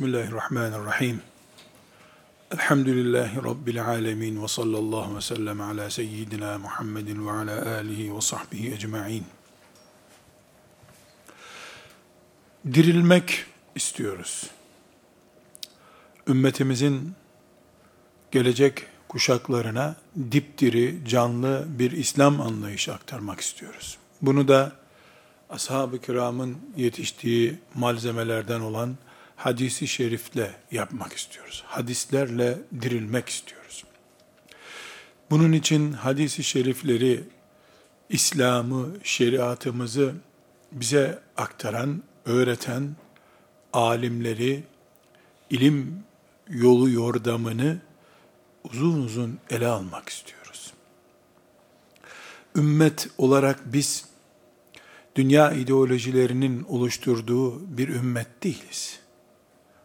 Bismillahirrahmanirrahim. Elhamdülillahi Rabbil alemin ve sallallahu ve sellem ala seyyidina Muhammedin ve ala alihi ve sahbihi ecma'in. Dirilmek istiyoruz. Ümmetimizin gelecek kuşaklarına dipdiri, canlı bir İslam anlayışı aktarmak istiyoruz. Bunu da ashab-ı kiramın yetiştiği malzemelerden olan hadisi şerifle yapmak istiyoruz. Hadislerle dirilmek istiyoruz. Bunun için hadisi şerifleri, İslam'ı, şeriatımızı bize aktaran, öğreten alimleri, ilim yolu yordamını uzun uzun ele almak istiyoruz. Ümmet olarak biz dünya ideolojilerinin oluşturduğu bir ümmet değiliz.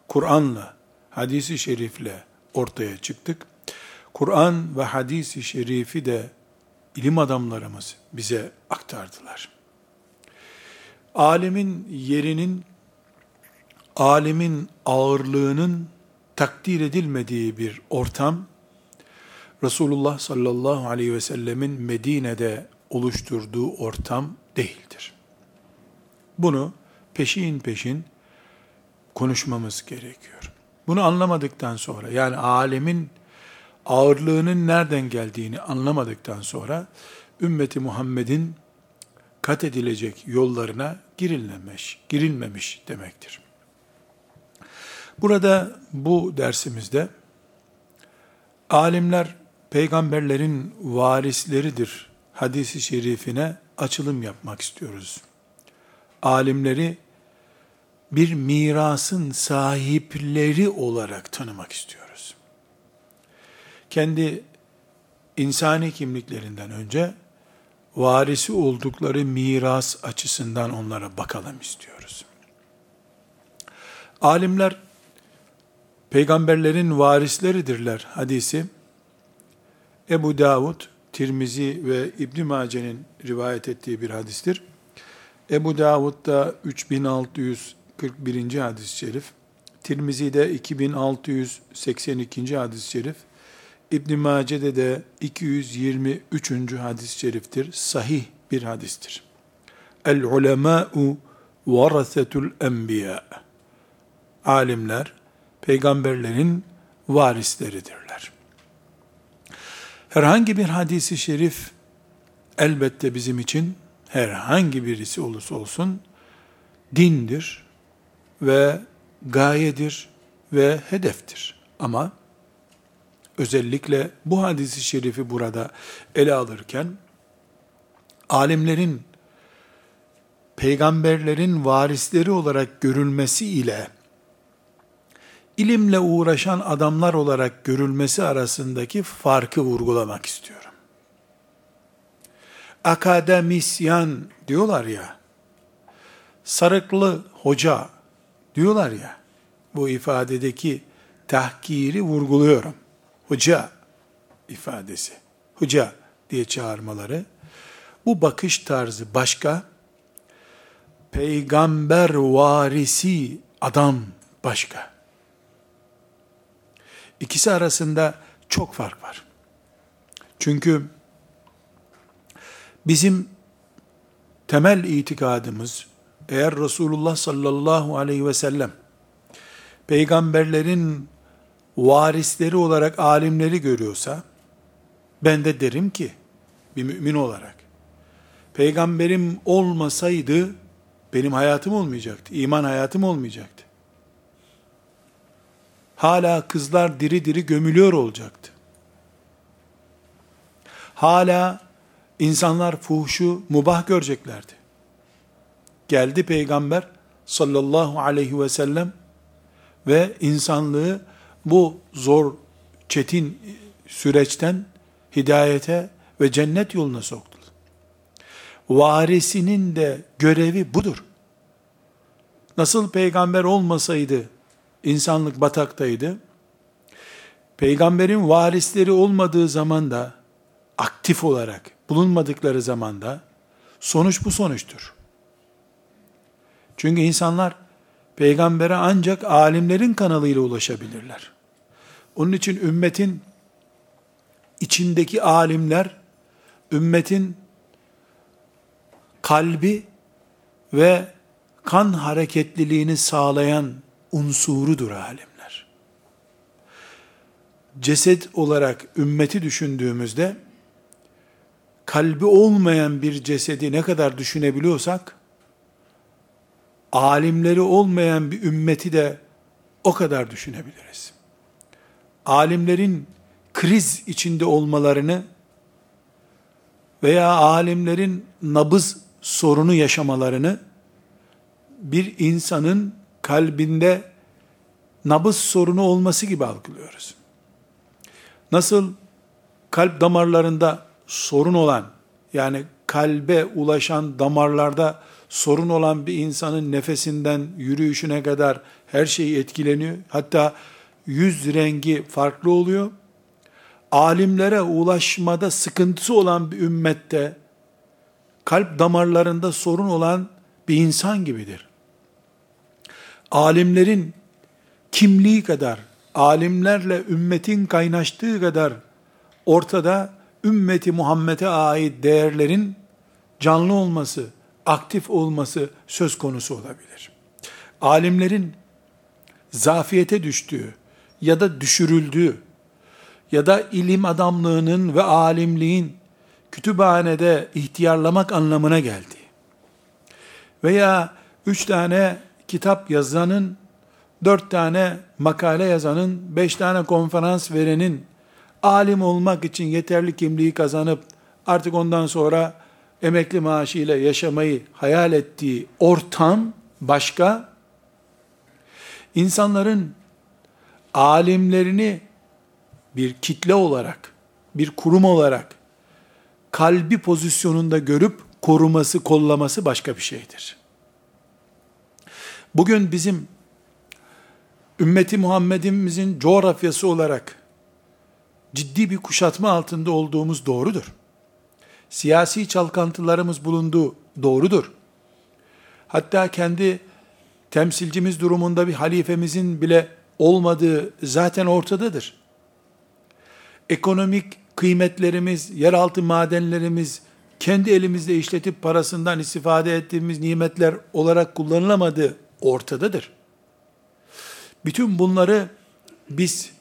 Kur'an'la, hadisi şerifle ortaya çıktık. Kur'an ve hadisi şerifi de ilim adamlarımız bize aktardılar. Alimin yerinin, alimin ağırlığının takdir edilmediği bir ortam, Resulullah sallallahu aleyhi ve sellemin Medine'de oluşturduğu ortam değildir. Bunu peşin peşin konuşmamız gerekiyor. Bunu anlamadıktan sonra yani alemin ağırlığının nereden geldiğini anlamadıktan sonra ümmeti Muhammed'in kat edilecek yollarına girilmemiş, girilmemiş demektir. Burada bu dersimizde alimler peygamberlerin varisleridir hadisi şerifine açılım yapmak istiyoruz. Alimleri bir mirasın sahipleri olarak tanımak istiyoruz. Kendi insani kimliklerinden önce varisi oldukları miras açısından onlara bakalım istiyoruz. Alimler peygamberlerin varisleridirler hadisi Ebu Davud, Tirmizi ve İbn Mace'nin rivayet ettiği bir hadistir. Ebu Davud'da 3641. hadis-i şerif, Tirmizi'de 2682. hadis-i şerif, İbn Mace'de de 223. hadis-i şeriftir. Sahih bir hadistir. El ulemâ'u varasetul enbiya. Alimler peygamberlerin varisleridirler. Herhangi bir hadisi şerif elbette bizim için herhangi birisi olursa olsun dindir ve gayedir ve hedeftir. Ama özellikle bu hadisi şerifi burada ele alırken alimlerin peygamberlerin varisleri olarak görülmesi ile ilimle uğraşan adamlar olarak görülmesi arasındaki farkı vurgulamak istiyorum. Akademisyen diyorlar ya, sarıklı hoca diyorlar ya, bu ifadedeki tahkiri vurguluyorum. Hoca ifadesi, hoca diye çağırmaları, bu bakış tarzı başka, peygamber varisi adam başka. İkisi arasında çok fark var. Çünkü bizim temel itikadımız eğer Resulullah sallallahu aleyhi ve sellem peygamberlerin varisleri olarak alimleri görüyorsa ben de derim ki bir mümin olarak peygamberim olmasaydı benim hayatım olmayacaktı. iman hayatım olmayacaktı hala kızlar diri diri gömülüyor olacaktı. Hala insanlar fuhuşu mubah göreceklerdi. Geldi peygamber sallallahu aleyhi ve sellem ve insanlığı bu zor, çetin süreçten hidayete ve cennet yoluna soktu. Varisinin de görevi budur. Nasıl peygamber olmasaydı insanlık bataktaydı. Peygamberin varisleri olmadığı zaman da aktif olarak bulunmadıkları zamanda sonuç bu sonuçtur. Çünkü insanlar peygambere ancak alimlerin kanalıyla ulaşabilirler. Onun için ümmetin içindeki alimler, ümmetin kalbi ve kan hareketliliğini sağlayan unsurudur alimler. Ceset olarak ümmeti düşündüğümüzde, kalbi olmayan bir cesedi ne kadar düşünebiliyorsak, alimleri olmayan bir ümmeti de o kadar düşünebiliriz. Alimlerin kriz içinde olmalarını veya alimlerin nabız sorunu yaşamalarını bir insanın kalbinde nabız sorunu olması gibi algılıyoruz. Nasıl kalp damarlarında sorun olan yani kalbe ulaşan damarlarda sorun olan bir insanın nefesinden yürüyüşüne kadar her şeyi etkileniyor. Hatta yüz rengi farklı oluyor. Alimlere ulaşmada sıkıntısı olan bir ümmette kalp damarlarında sorun olan bir insan gibidir. Alimlerin kimliği kadar, alimlerle ümmetin kaynaştığı kadar ortada ümmeti Muhammed'e ait değerlerin canlı olması, aktif olması söz konusu olabilir. Alimlerin zafiyete düştüğü ya da düşürüldüğü ya da ilim adamlığının ve alimliğin kütüphanede ihtiyarlamak anlamına geldi. Veya üç tane kitap yazanın, dört tane makale yazanın, beş tane konferans verenin alim olmak için yeterli kimliği kazanıp artık ondan sonra emekli maaşıyla yaşamayı hayal ettiği ortam başka. İnsanların alimlerini bir kitle olarak, bir kurum olarak kalbi pozisyonunda görüp koruması, kollaması başka bir şeydir. Bugün bizim ümmeti Muhammed'imizin coğrafyası olarak ciddi bir kuşatma altında olduğumuz doğrudur. Siyasi çalkantılarımız bulunduğu doğrudur. Hatta kendi temsilcimiz durumunda bir halifemizin bile olmadığı zaten ortadadır. Ekonomik kıymetlerimiz, yeraltı madenlerimiz, kendi elimizde işletip parasından istifade ettiğimiz nimetler olarak kullanılamadığı ortadadır. Bütün bunları biz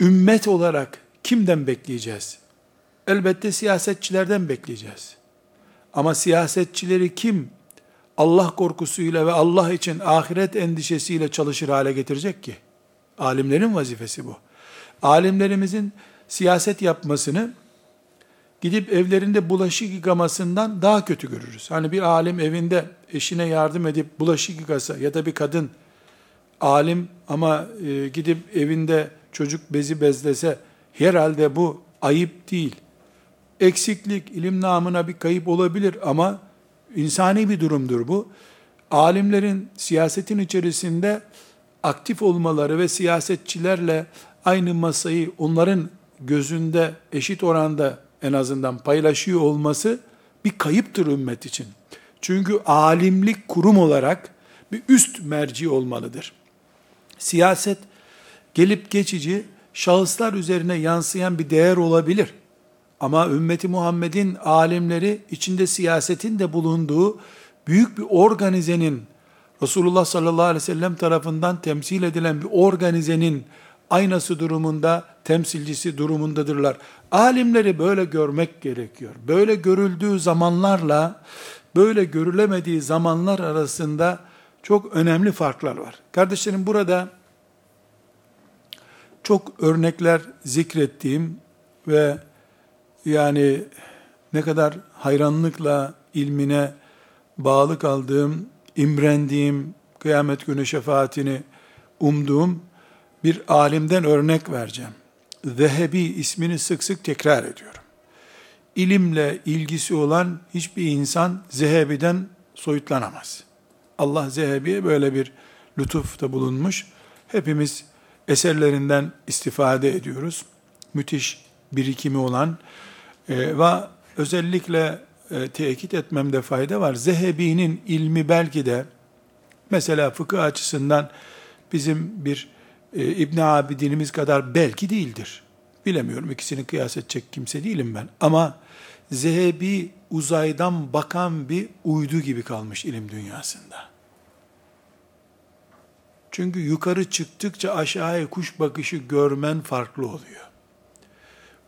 ümmet olarak kimden bekleyeceğiz? Elbette siyasetçilerden bekleyeceğiz. Ama siyasetçileri kim Allah korkusuyla ve Allah için ahiret endişesiyle çalışır hale getirecek ki? Alimlerin vazifesi bu. Alimlerimizin siyaset yapmasını gidip evlerinde bulaşık yıkamasından daha kötü görürüz. Hani bir alim evinde eşine yardım edip bulaşık yıkasa ya da bir kadın alim ama e, gidip evinde çocuk bezi bezlese herhalde bu ayıp değil. Eksiklik, ilim namına bir kayıp olabilir ama insani bir durumdur bu. Alimlerin siyasetin içerisinde aktif olmaları ve siyasetçilerle aynı masayı onların gözünde eşit oranda en azından paylaşıyor olması bir kayıptır ümmet için. Çünkü alimlik kurum olarak bir üst merci olmalıdır. Siyaset gelip geçici şahıslar üzerine yansıyan bir değer olabilir. Ama ümmeti Muhammed'in alimleri içinde siyasetin de bulunduğu büyük bir organizenin Resulullah sallallahu aleyhi ve sellem tarafından temsil edilen bir organizenin aynası durumunda, temsilcisi durumundadırlar. Alimleri böyle görmek gerekiyor. Böyle görüldüğü zamanlarla, böyle görülemediği zamanlar arasında çok önemli farklar var. Kardeşlerim burada çok örnekler zikrettiğim ve yani ne kadar hayranlıkla ilmine bağlı kaldığım, imrendiğim, kıyamet günü şefaatini umduğum bir alimden örnek vereceğim. Zehebi ismini sık sık tekrar ediyorum. İlimle ilgisi olan hiçbir insan Zehebi'den soyutlanamaz. Allah Zehebi'ye böyle bir lütufta bulunmuş. Hepimiz eserlerinden istifade ediyoruz. Müthiş birikimi olan e, ve özellikle e, tekit etmemde fayda var. Zehebi'nin ilmi belki de Mesela fıkıh açısından bizim bir e, İbn Abidinimiz kadar belki değildir. Bilemiyorum ikisini kıyas edecek kimse değilim ben. Ama Zehebi uzaydan bakan bir uydu gibi kalmış ilim dünyasında. Çünkü yukarı çıktıkça aşağıya kuş bakışı görmen farklı oluyor.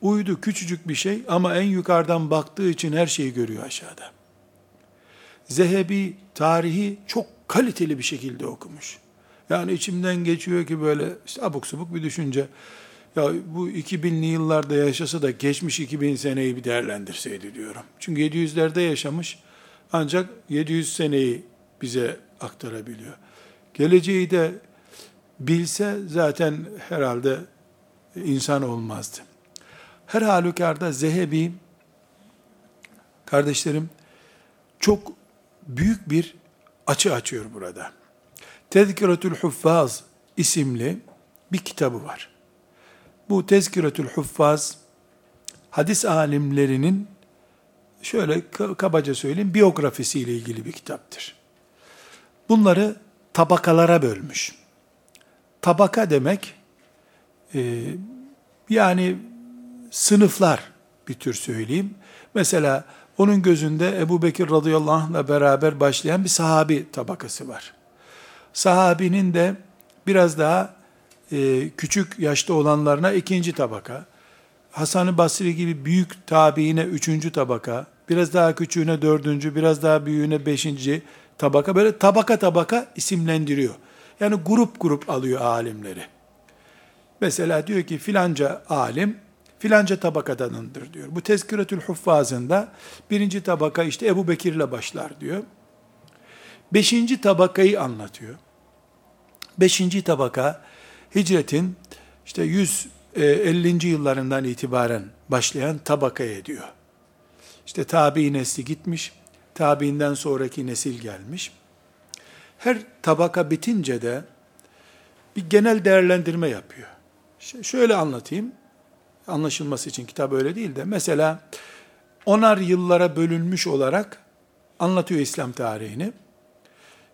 Uydu küçücük bir şey ama en yukarıdan baktığı için her şeyi görüyor aşağıda. Zehebi tarihi çok kaliteli bir şekilde okumuş. Yani içimden geçiyor ki böyle işte abuk subuk bir düşünce. Ya bu 2000'li yıllarda yaşasa da geçmiş 2000 seneyi bir değerlendirseydi diyorum. Çünkü 700'lerde yaşamış ancak 700 seneyi bize aktarabiliyor. Geleceği de bilse zaten herhalde insan olmazdı. Her halükarda Zehebi, kardeşlerim, çok büyük bir açı açıyor burada. Tezkiretül Huffaz isimli bir kitabı var. Bu Tezkiretül Huffaz, hadis alimlerinin şöyle kabaca söyleyeyim biyografisiyle ilgili bir kitaptır. Bunları tabakalara bölmüş. Tabaka demek e, yani sınıflar bir tür söyleyeyim. Mesela onun gözünde Ebu Bekir radıyallahu anh'la beraber başlayan bir sahabi tabakası var. Sahabinin de biraz daha e, küçük yaşta olanlarına ikinci tabaka, Hasan-ı Basri gibi büyük tabiine üçüncü tabaka, biraz daha küçüğüne dördüncü, biraz daha büyüğüne beşinci tabaka, böyle tabaka tabaka isimlendiriyor. Yani grup grup alıyor alimleri. Mesela diyor ki filanca alim, filanca tabakadanındır diyor. Bu Tezkiretül Huffazında birinci tabaka işte Ebu Bekir'le başlar diyor. Beşinci tabakayı anlatıyor. Beşinci tabaka hicretin işte 150. yıllarından itibaren başlayan tabakaya diyor. İşte tabi nesli gitmiş, tabiinden sonraki nesil gelmiş. Her tabaka bitince de bir genel değerlendirme yapıyor. Şöyle anlatayım, anlaşılması için kitap öyle değil de, mesela onar yıllara bölünmüş olarak anlatıyor İslam tarihini.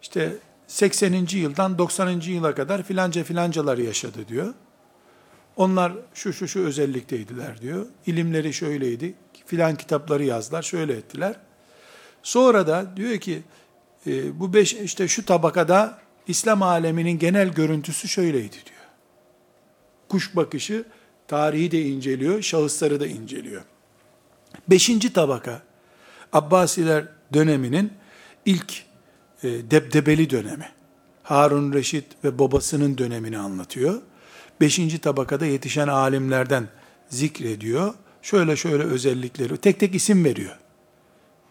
İşte 80. yıldan 90. yıla kadar filanca filancalar yaşadı diyor. Onlar şu şu şu özellikteydiler diyor. İlimleri şöyleydi. Filan kitapları yazdılar, şöyle ettiler. Sonra da diyor ki e, bu beş işte şu tabakada İslam aleminin genel görüntüsü şöyleydi diyor. Kuş bakışı tarihi de inceliyor, şahısları da inceliyor. Beşinci tabaka Abbasiler döneminin ilk e, debdebeli dönemi. Harun Reşit ve babasının dönemini anlatıyor. Beşinci tabakada yetişen alimlerden zikrediyor. Şöyle şöyle özellikleri, tek tek isim veriyor.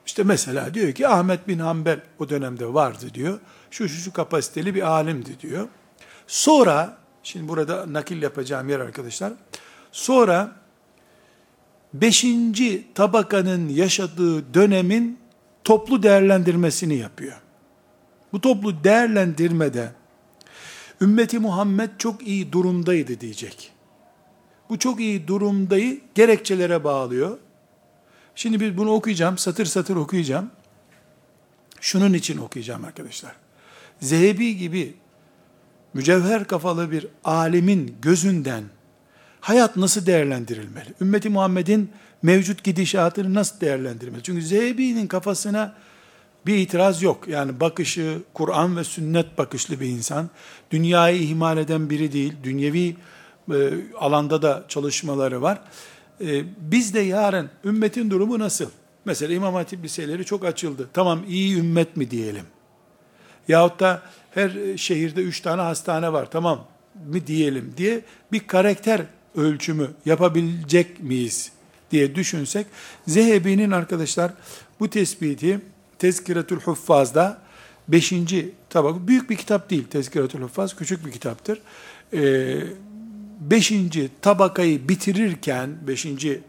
İşte mesela diyor ki Ahmet bin Hanbel o dönemde vardı diyor. Şu şu şu kapasiteli bir alimdi diyor. Sonra, şimdi burada nakil yapacağım yer arkadaşlar. Sonra beşinci tabakanın yaşadığı dönemin toplu değerlendirmesini yapıyor. Bu toplu değerlendirmede ümmeti Muhammed çok iyi durumdaydı diyecek. Bu çok iyi durumdayı gerekçelere bağlıyor. Şimdi biz bunu okuyacağım, satır satır okuyacağım. Şunun için okuyacağım arkadaşlar. Zehebi gibi mücevher kafalı bir alimin gözünden hayat nasıl değerlendirilmeli? Ümmeti Muhammed'in mevcut gidişatını nasıl değerlendirmeli? Çünkü Zehebi'nin kafasına bir itiraz yok. Yani bakışı Kur'an ve sünnet bakışlı bir insan. Dünyayı ihmal eden biri değil. Dünyevi e, alanda da çalışmaları var. E, biz de yarın ümmetin durumu nasıl? Mesela İmam Hatip liseleri çok açıldı. Tamam iyi ümmet mi diyelim? Yahut da her şehirde üç tane hastane var. Tamam mı diyelim diye bir karakter ölçümü yapabilecek miyiz diye düşünsek, Zehebi'nin arkadaşlar bu tespiti Tezkiretül Huffaz'da 5. tabak, büyük bir kitap değil Tezkiretül Huffaz, küçük bir kitaptır. Ee, beşinci tabakayı bitirirken, beşinci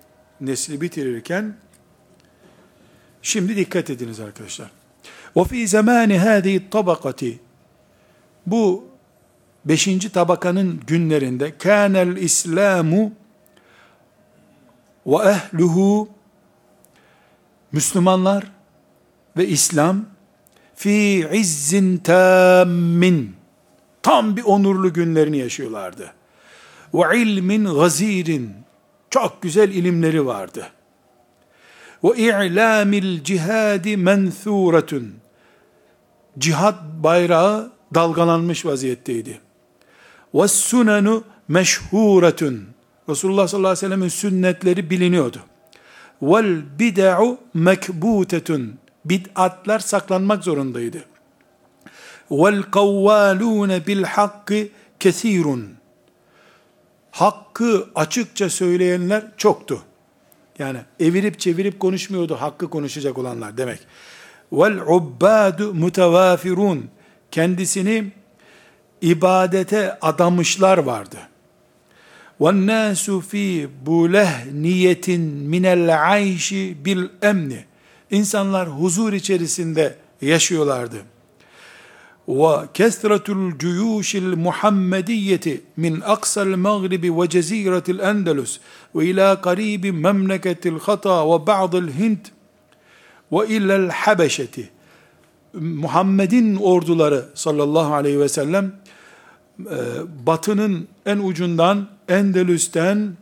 nesli bitirirken, şimdi dikkat ediniz arkadaşlar. وَفِي زَمَانِ هَذِهِ الطَّبَقَةِ Bu 5. tabakanın günlerinde kânel İslamu ve ehluhu Müslümanlar ve İslam fi izzin tammin tam bir onurlu günlerini yaşıyorlardı. Ve ilmin gazirin çok güzel ilimleri vardı. Ve i'lamil cihadi mensuretun cihad bayrağı dalgalanmış vaziyetteydi. Ve sunenu meşhuretun. Resulullah sallallahu aleyhi ve sellem'in sünnetleri biliniyordu. Vel bid'u mekbutetun. Bid'atlar saklanmak zorundaydı. Vel kavvalune bil hakkı kesirun. Hakkı açıkça söyleyenler çoktu. Yani evirip çevirip konuşmuyordu hakkı konuşacak olanlar demek. Vel ubbadu mutevafirun. Kendisini ibadete adamışlar vardı. وَالنَّاسُ ف۪ي بُلَهْنِيَةٍ مِنَ الْعَيْشِ بِالْاَمْنِ İnsanlar huzur içerisinde yaşıyorlardı. وَكَثْرَةُ الْجُيُوشِ الْمُحَمَّدِيَّةِ مِنْ أَقْصَى الْمَغْرِبِ وَجَزِيرَةِ الْأَنْدَلُسِ وَإِلَى قَرِيبِ مَمْلَكَةِ الْخَطَى وَبَعْضِ الْهِنْدِ وَإِلَى الْحَبَشَةِ Muhammed'in orduları sallallahu aleyhi ve sellem e, batının en ucundan Endülüs'ten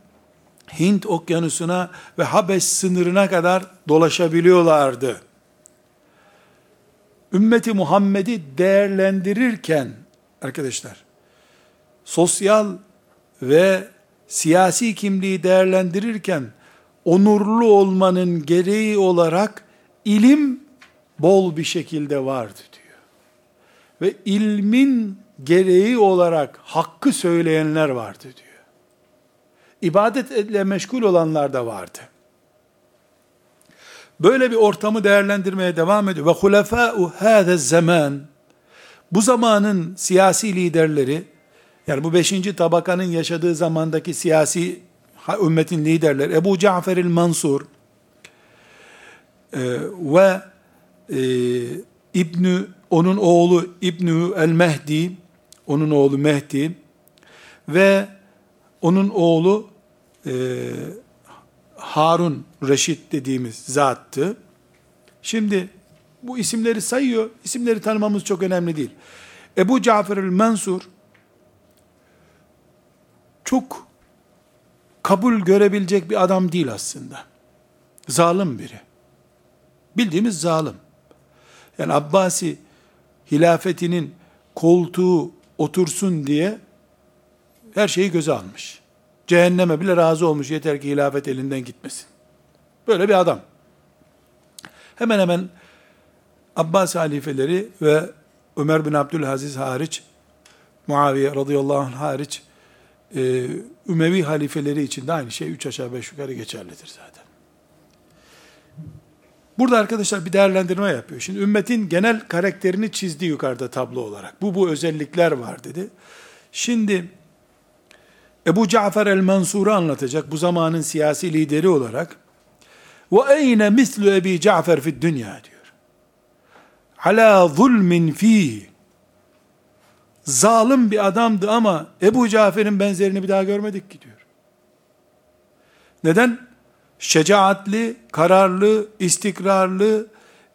Hint okyanusuna ve Habeş sınırına kadar dolaşabiliyorlardı. Ümmeti Muhammed'i değerlendirirken arkadaşlar sosyal ve siyasi kimliği değerlendirirken onurlu olmanın gereği olarak ilim bol bir şekilde vardı diyor. Ve ilmin gereği olarak hakkı söyleyenler vardı diyor. İbadetle meşgul olanlar da vardı. Böyle bir ortamı değerlendirmeye devam ediyor. Ve hulefâ'u hâze zaman bu zamanın siyasi liderleri yani bu beşinci tabakanın yaşadığı zamandaki siyasi ümmetin liderleri Ebu Cafer el-Mansur e, ve e, İbnü onun oğlu İbnü el-Mehdi onun oğlu Mehdi ve onun oğlu e, Harun Reşit dediğimiz zattı. Şimdi bu isimleri sayıyor. İsimleri tanımamız çok önemli değil. Ebu Cafer el-Mansur çok kabul görebilecek bir adam değil aslında. Zalim biri. Bildiğimiz zalim. Yani Abbasi hilafetinin koltuğu otursun diye her şeyi göze almış. Cehenneme bile razı olmuş yeter ki hilafet elinden gitmesin. Böyle bir adam. Hemen hemen Abbas halifeleri ve Ömer bin Abdülaziz hariç, Muaviye radıyallahu anh hariç, e, Ümevi halifeleri için de aynı şey üç aşağı beş yukarı geçerlidir zaten. Burada arkadaşlar bir değerlendirme yapıyor. Şimdi ümmetin genel karakterini çizdi yukarıda tablo olarak. Bu bu özellikler var dedi. Şimdi Ebu Cafer el-Mansur'u anlatacak bu zamanın siyasi lideri olarak. Ve eyne mislu Ebi Cafer fi dünya diyor. Ala zulmin fi. Zalim bir adamdı ama Ebu Cafer'in benzerini bir daha görmedik ki diyor. Neden? Şecaatli, kararlı, istikrarlı,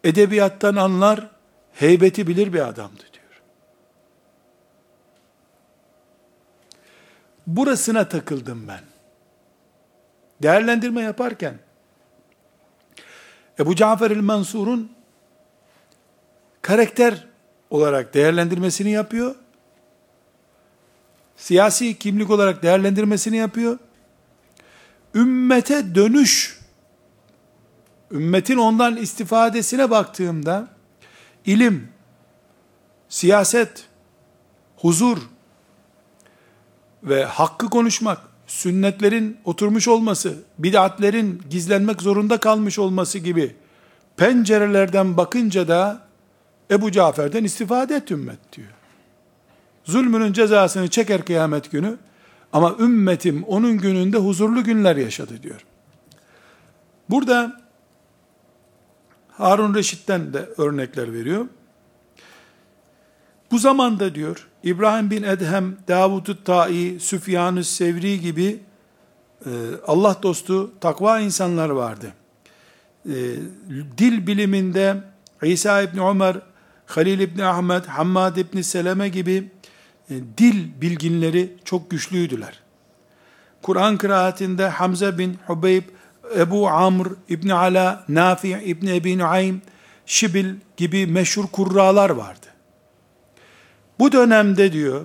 edebiyattan anlar, heybeti bilir bir adamdı diyor. Burasına takıldım ben. Değerlendirme yaparken, Ebu Cafer el-Mansur'un karakter olarak değerlendirmesini yapıyor. Siyasi kimlik olarak değerlendirmesini yapıyor ümmete dönüş, ümmetin ondan istifadesine baktığımda, ilim, siyaset, huzur ve hakkı konuşmak, sünnetlerin oturmuş olması, bid'atlerin gizlenmek zorunda kalmış olması gibi pencerelerden bakınca da Ebu Cafer'den istifade et ümmet diyor. Zulmünün cezasını çeker kıyamet günü, ama ümmetim onun gününde huzurlu günler yaşadı diyor. Burada Harun Reşit'ten de örnekler veriyor. Bu zamanda diyor İbrahim bin Edhem, Davud-u Ta'i, Süfyan-ı Sevri gibi e, Allah dostu takva insanlar vardı. E, dil biliminde İsa İbni Ömer, Halil İbni Ahmet, Hammad İbni Seleme gibi dil bilginleri çok güçlüydüler. Kur'an kıraatinde Hamza bin Hubeyb, Ebu Amr İbni Ala, Nafi İbni Ebi Nuaym, Şibil gibi meşhur kurralar vardı. Bu dönemde diyor,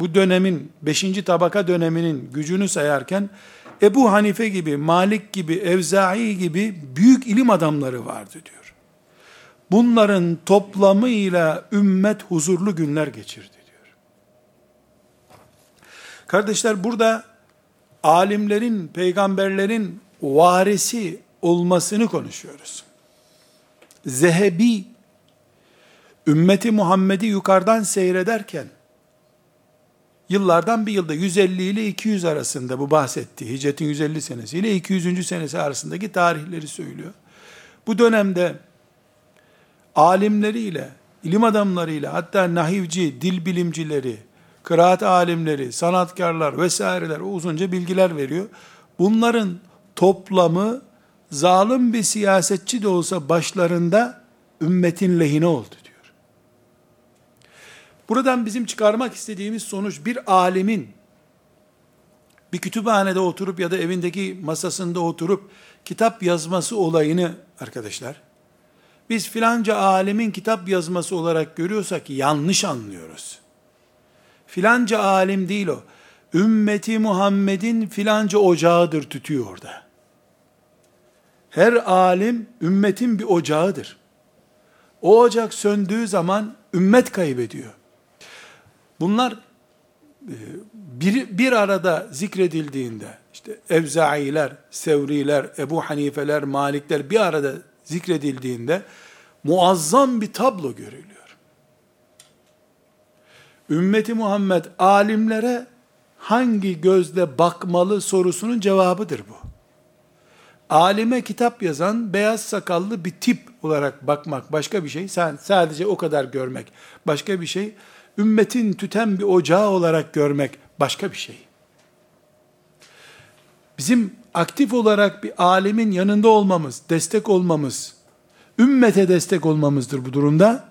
bu dönemin, beşinci tabaka döneminin gücünü sayarken, Ebu Hanife gibi, Malik gibi, Evzai gibi büyük ilim adamları vardı diyor. Bunların toplamıyla ümmet huzurlu günler geçirdi. Kardeşler burada alimlerin, peygamberlerin varisi olmasını konuşuyoruz. Zehebi ümmeti Muhammed'i yukarıdan seyrederken yıllardan bir yılda 150 ile 200 arasında bu bahsetti. Hicretin 150 senesi ile 200. senesi arasındaki tarihleri söylüyor. Bu dönemde alimleriyle, ilim adamlarıyla, hatta nahivci, dil bilimcileri, kıraat alimleri, sanatkarlar vesaireler uzunca bilgiler veriyor. Bunların toplamı zalim bir siyasetçi de olsa başlarında ümmetin lehine oldu diyor. Buradan bizim çıkarmak istediğimiz sonuç bir alimin bir kütüphanede oturup ya da evindeki masasında oturup kitap yazması olayını arkadaşlar biz filanca alimin kitap yazması olarak görüyorsak yanlış anlıyoruz. Filanca alim değil o. Ümmeti Muhammed'in filanca ocağıdır tütüyor orada. Her alim ümmetin bir ocağıdır. O ocak söndüğü zaman ümmet kaybediyor. Bunlar e, bir, bir arada zikredildiğinde, işte Evzailer, Sevriler, Ebu Hanifeler, Malikler bir arada zikredildiğinde muazzam bir tablo görülüyor. Ümmeti Muhammed alimlere hangi gözle bakmalı sorusunun cevabıdır bu. Alime kitap yazan beyaz sakallı bir tip olarak bakmak başka bir şey. Sen sadece o kadar görmek başka bir şey. Ümmetin tüten bir ocağı olarak görmek başka bir şey. Bizim aktif olarak bir alimin yanında olmamız, destek olmamız, ümmete destek olmamızdır bu durumda.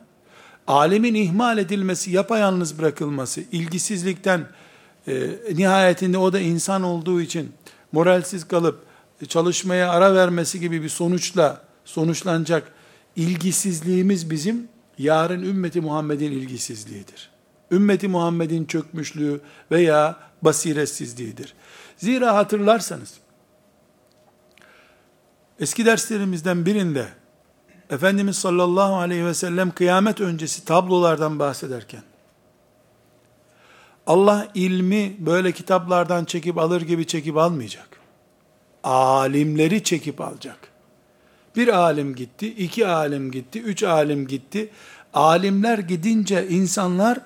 Alemin ihmal edilmesi, yapayalnız bırakılması, ilgisizlikten e, nihayetinde o da insan olduğu için moralsiz kalıp çalışmaya ara vermesi gibi bir sonuçla sonuçlanacak ilgisizliğimiz bizim yarın ümmeti Muhammed'in ilgisizliğidir. Ümmeti Muhammed'in çökmüşlüğü veya basiretsizliğidir. Zira hatırlarsanız eski derslerimizden birinde Efendimiz sallallahu aleyhi ve sellem kıyamet öncesi tablolardan bahsederken Allah ilmi böyle kitaplardan çekip alır gibi çekip almayacak. Alimleri çekip alacak. Bir alim gitti, iki alim gitti, üç alim gitti. Alimler gidince insanlar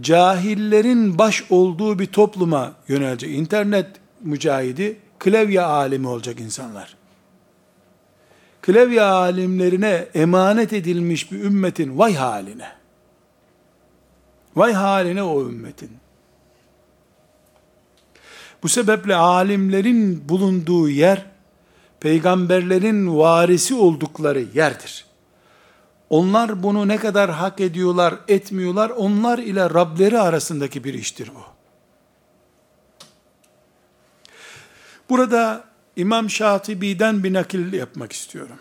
cahillerin baş olduğu bir topluma yönelecek. İnternet mücahidi, klavye alimi olacak insanlar. Klavye alimlerine emanet edilmiş bir ümmetin vay haline. Vay haline o ümmetin. Bu sebeple alimlerin bulunduğu yer, peygamberlerin varisi oldukları yerdir. Onlar bunu ne kadar hak ediyorlar, etmiyorlar, onlar ile Rableri arasındaki bir iştir bu. Burada İmam Şatibi'den bir nakil yapmak istiyorum.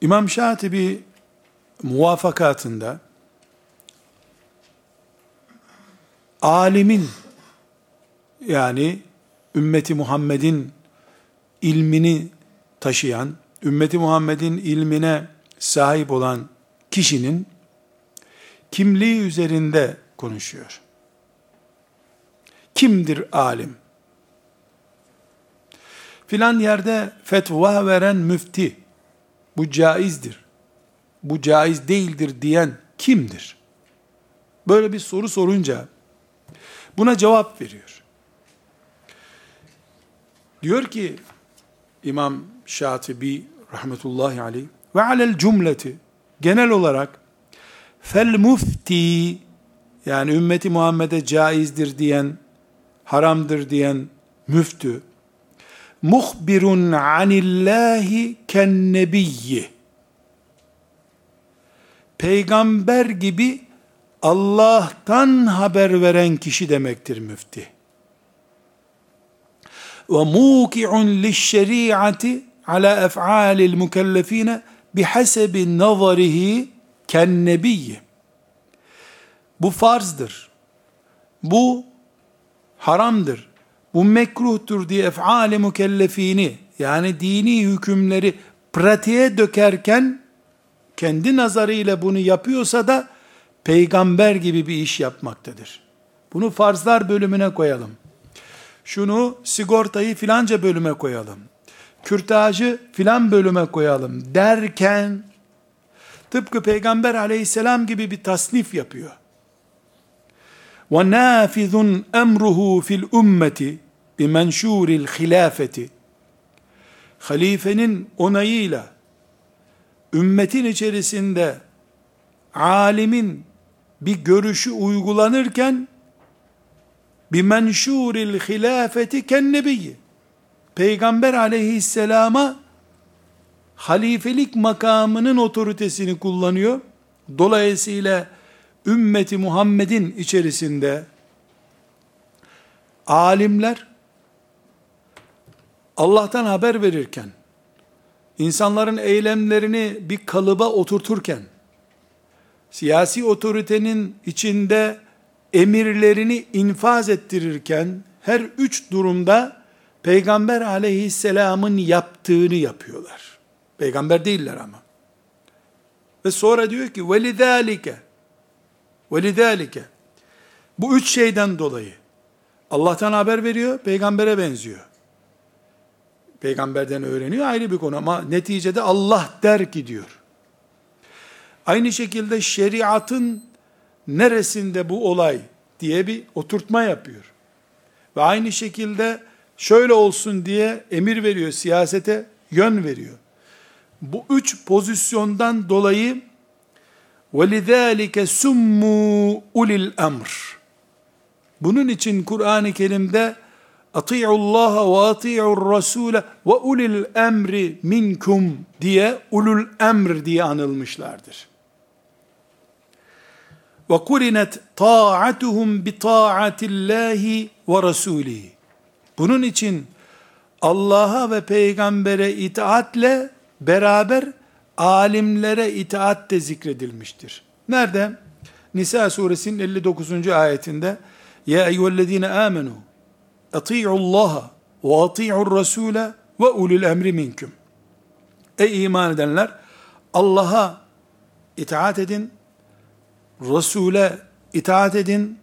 İmam Şatibi muvafakatında alimin yani ümmeti Muhammed'in ilmini taşıyan, ümmeti Muhammed'in ilmine sahip olan kişinin kimliği üzerinde konuşuyor. Kimdir alim? Filan yerde fetva veren müfti, bu caizdir, bu caiz değildir diyen kimdir? Böyle bir soru sorunca, buna cevap veriyor. Diyor ki, İmam Şatibi rahmetullahi aleyh, ve alel cümleti, genel olarak, fel mufti, yani ümmeti Muhammed'e caizdir diyen, haramdır diyen müftü, muhbirun anillahi ken nebiyyi peygamber gibi Allah'tan haber veren kişi demektir müfti. Ve muki'un lişşeri'ati ala ef'alil mükellefine bihasebi nazarihi ken nebiyyi. Bu farzdır. Bu haramdır. Bu mekruhtur diye ef'ali mükellefini yani dini hükümleri pratiğe dökerken kendi nazarıyla bunu yapıyorsa da peygamber gibi bir iş yapmaktadır. Bunu farzlar bölümüne koyalım. Şunu sigortayı filanca bölüme koyalım. Kürtajı filan bölüme koyalım derken tıpkı peygamber aleyhisselam gibi bir tasnif yapıyor. وَنَافِذٌ اَمْرُهُ fil ümmeti bimenşûril hilafeti halifenin onayıyla ümmetin içerisinde alimin bir görüşü uygulanırken bir menşuril hilafeti kennebiyyi Peygamber aleyhisselama halifelik makamının otoritesini kullanıyor. Dolayısıyla ümmeti Muhammed'in içerisinde alimler Allah'tan haber verirken, insanların eylemlerini bir kalıba oturturken, siyasi otoritenin içinde emirlerini infaz ettirirken, her üç durumda Peygamber aleyhisselamın yaptığını yapıyorlar. Peygamber değiller ama. Ve sonra diyor ki, وَلِذَٰلِكَ وَلِذَٰلِكَ Bu üç şeyden dolayı Allah'tan haber veriyor, peygambere benziyor. Peygamberden öğreniyor ayrı bir konu ama neticede Allah der ki diyor. Aynı şekilde şeriatın neresinde bu olay diye bir oturtma yapıyor. Ve aynı şekilde şöyle olsun diye emir veriyor, siyasete yön veriyor. Bu üç pozisyondan dolayı وَلِذَٰلِكَ سُمُّوا ulil emr. Bunun için Kur'an-ı Kerim'de Ati'u Allah ve ati'u Rasule ve ulil emri minkum diye ulul emr diye anılmışlardır. Ve kurinet ta'atuhum bi ta'atillahi ve rasulihi. Bunun için Allah'a ve peygambere itaatle beraber alimlere itaat de zikredilmiştir. Nerede? Nisa suresinin 59. ayetinde Ya eyyühellezine amenu Ati'u Allah ve ati'u Rasule ve ulul emri minkum. Ey iman edenler Allah'a itaat edin, Resul'e itaat edin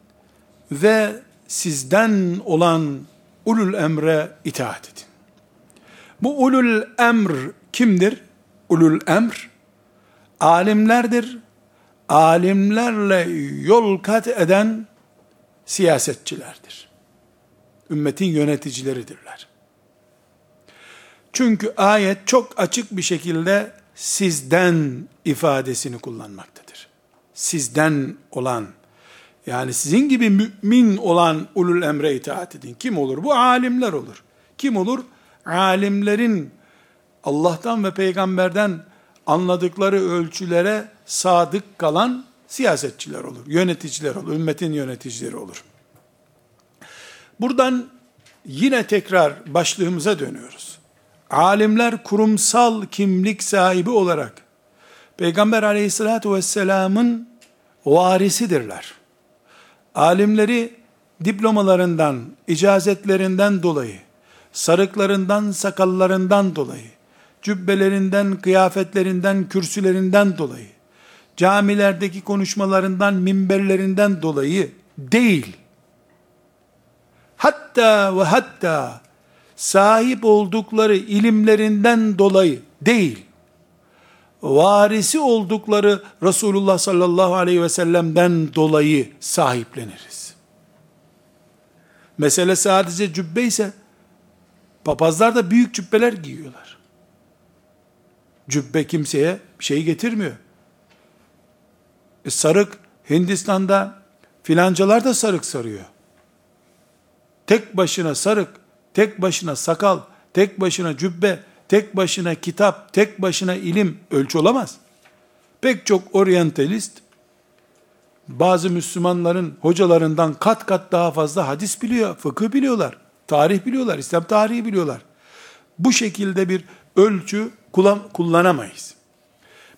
ve sizden olan ulul emre itaat edin. Bu ulul emr kimdir? Ulul emr alimlerdir. Alimlerle yol kat eden siyasetçilerdir. Ümmetin yöneticileridirler. Çünkü ayet çok açık bir şekilde sizden ifadesini kullanmaktadır. Sizden olan yani sizin gibi mümin olan ulul emre itaat edin. Kim olur? Bu alimler olur. Kim olur? Alimlerin Allah'tan ve peygamberden anladıkları ölçülere sadık kalan siyasetçiler olur, yöneticiler olur, ümmetin yöneticileri olur. Buradan yine tekrar başlığımıza dönüyoruz. Alimler kurumsal kimlik sahibi olarak Peygamber aleyhissalatü vesselamın varisidirler. Alimleri diplomalarından, icazetlerinden dolayı, sarıklarından, sakallarından dolayı, cübbelerinden, kıyafetlerinden, kürsülerinden dolayı, camilerdeki konuşmalarından, minberlerinden dolayı değil, hatta ve hatta sahip oldukları ilimlerinden dolayı değil, varisi oldukları Resulullah sallallahu aleyhi ve sellem'den dolayı sahipleniriz. Mesele sadece cübbe ise, papazlar da büyük cübbeler giyiyorlar. Cübbe kimseye bir şey getirmiyor. E sarık, Hindistan'da filancalar da sarık sarıyor tek başına sarık, tek başına sakal, tek başına cübbe, tek başına kitap, tek başına ilim ölçü olamaz. Pek çok oryantalist, bazı Müslümanların hocalarından kat kat daha fazla hadis biliyor, fıkıh biliyorlar, tarih biliyorlar, İslam tarihi biliyorlar. Bu şekilde bir ölçü kullanamayız.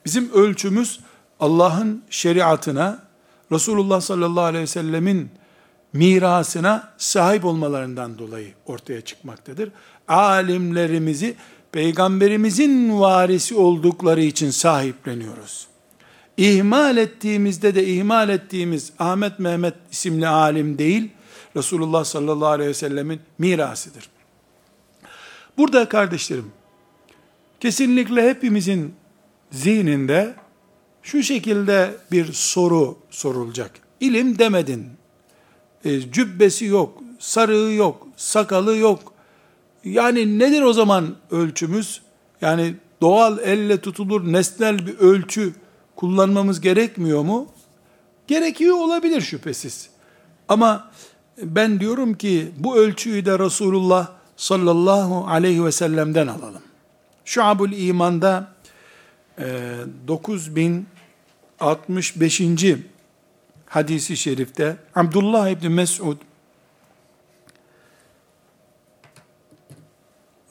Bizim ölçümüz Allah'ın şeriatına, Resulullah sallallahu aleyhi ve sellemin mirasına sahip olmalarından dolayı ortaya çıkmaktadır. Alimlerimizi peygamberimizin varisi oldukları için sahipleniyoruz. İhmal ettiğimizde de ihmal ettiğimiz Ahmet Mehmet isimli alim değil, Resulullah sallallahu aleyhi ve sellemin mirasıdır. Burada kardeşlerim, kesinlikle hepimizin zihninde şu şekilde bir soru sorulacak. İlim demedin, e, cübbesi yok, sarığı yok, sakalı yok. Yani nedir o zaman ölçümüz? Yani doğal elle tutulur nesnel bir ölçü kullanmamız gerekmiyor mu? Gerekiyor olabilir şüphesiz. Ama ben diyorum ki bu ölçüyü de Resulullah sallallahu aleyhi ve sellem'den alalım. Şuabul İman'da e, 9065 hadisi şerifte Abdullah İbni Mesud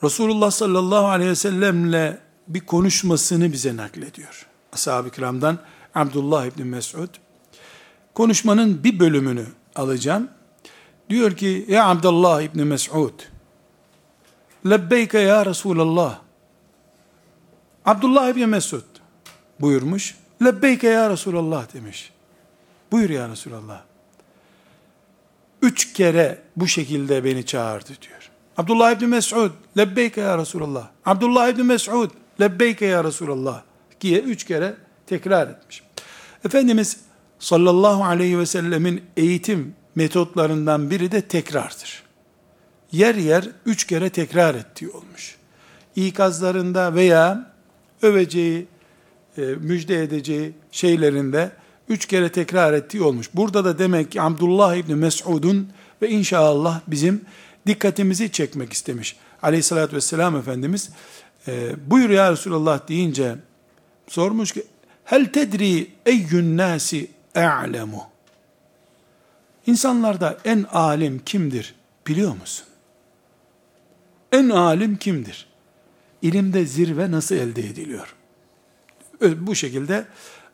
Resulullah sallallahu aleyhi ve sellemle bir konuşmasını bize naklediyor. Ashab-ı kiramdan Abdullah İbni Mesud. Konuşmanın bir bölümünü alacağım. Diyor ki, Ya Abdullah İbni Mesud, Lebbeyke ya Resulallah. Abdullah İbni Mesud buyurmuş. Lebbeyke ya Resulallah demiş. Buyur ya Resulallah. Üç kere bu şekilde beni çağırdı diyor. Abdullah İbni Mes'ud, lebbeyke ya Resulallah. Abdullah İbni Mes'ud, lebbeyke ya Resulallah. diye üç kere tekrar etmiş. Efendimiz sallallahu aleyhi ve sellemin eğitim metotlarından biri de tekrardır. Yer yer üç kere tekrar ettiği olmuş. İkazlarında veya öveceği, e, müjde edeceği şeylerinde üç kere tekrar ettiği olmuş. Burada da demek ki Abdullah İbni Mes'ud'un ve inşallah bizim dikkatimizi çekmek istemiş. Aleyhissalatü vesselam Efendimiz e, buyur ya Resulallah deyince sormuş ki hel tedri eyyün nasi e'lemu İnsanlarda en alim kimdir biliyor musun? En alim kimdir? İlimde zirve nasıl elde ediliyor? Bu şekilde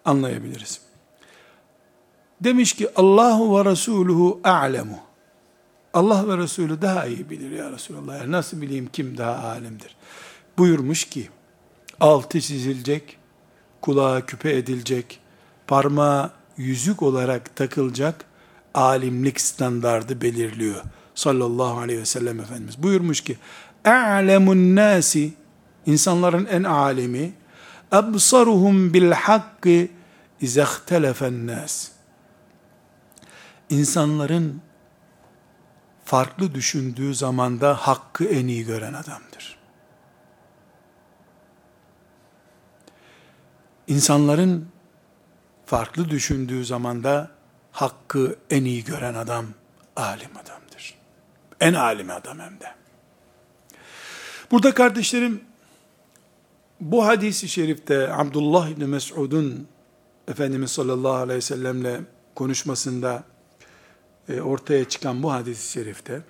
anlayabiliriz. Demiş ki Allahu ve Resuluhu a'lemu. Allah ve Resulü daha iyi bilir ya Resulallah. Yani nasıl bileyim kim daha alimdir? Buyurmuş ki altı çizilecek, kulağa küpe edilecek, parmağı yüzük olarak takılacak alimlik standardı belirliyor. Sallallahu aleyhi ve sellem Efendimiz. Buyurmuş ki a'lemun nasi insanların en alimi absaruhum bil hakkı izehtelefen nas insanların farklı düşündüğü zamanda hakkı en iyi gören adamdır. İnsanların farklı düşündüğü zamanda hakkı en iyi gören adam alim adamdır. En alim adam hem de. Burada kardeşlerim bu hadisi şerifte Abdullah İbni Mes'ud'un Efendimiz sallallahu aleyhi ve sellemle konuşmasında e, ortaya çıkan bu hadis-i şerifte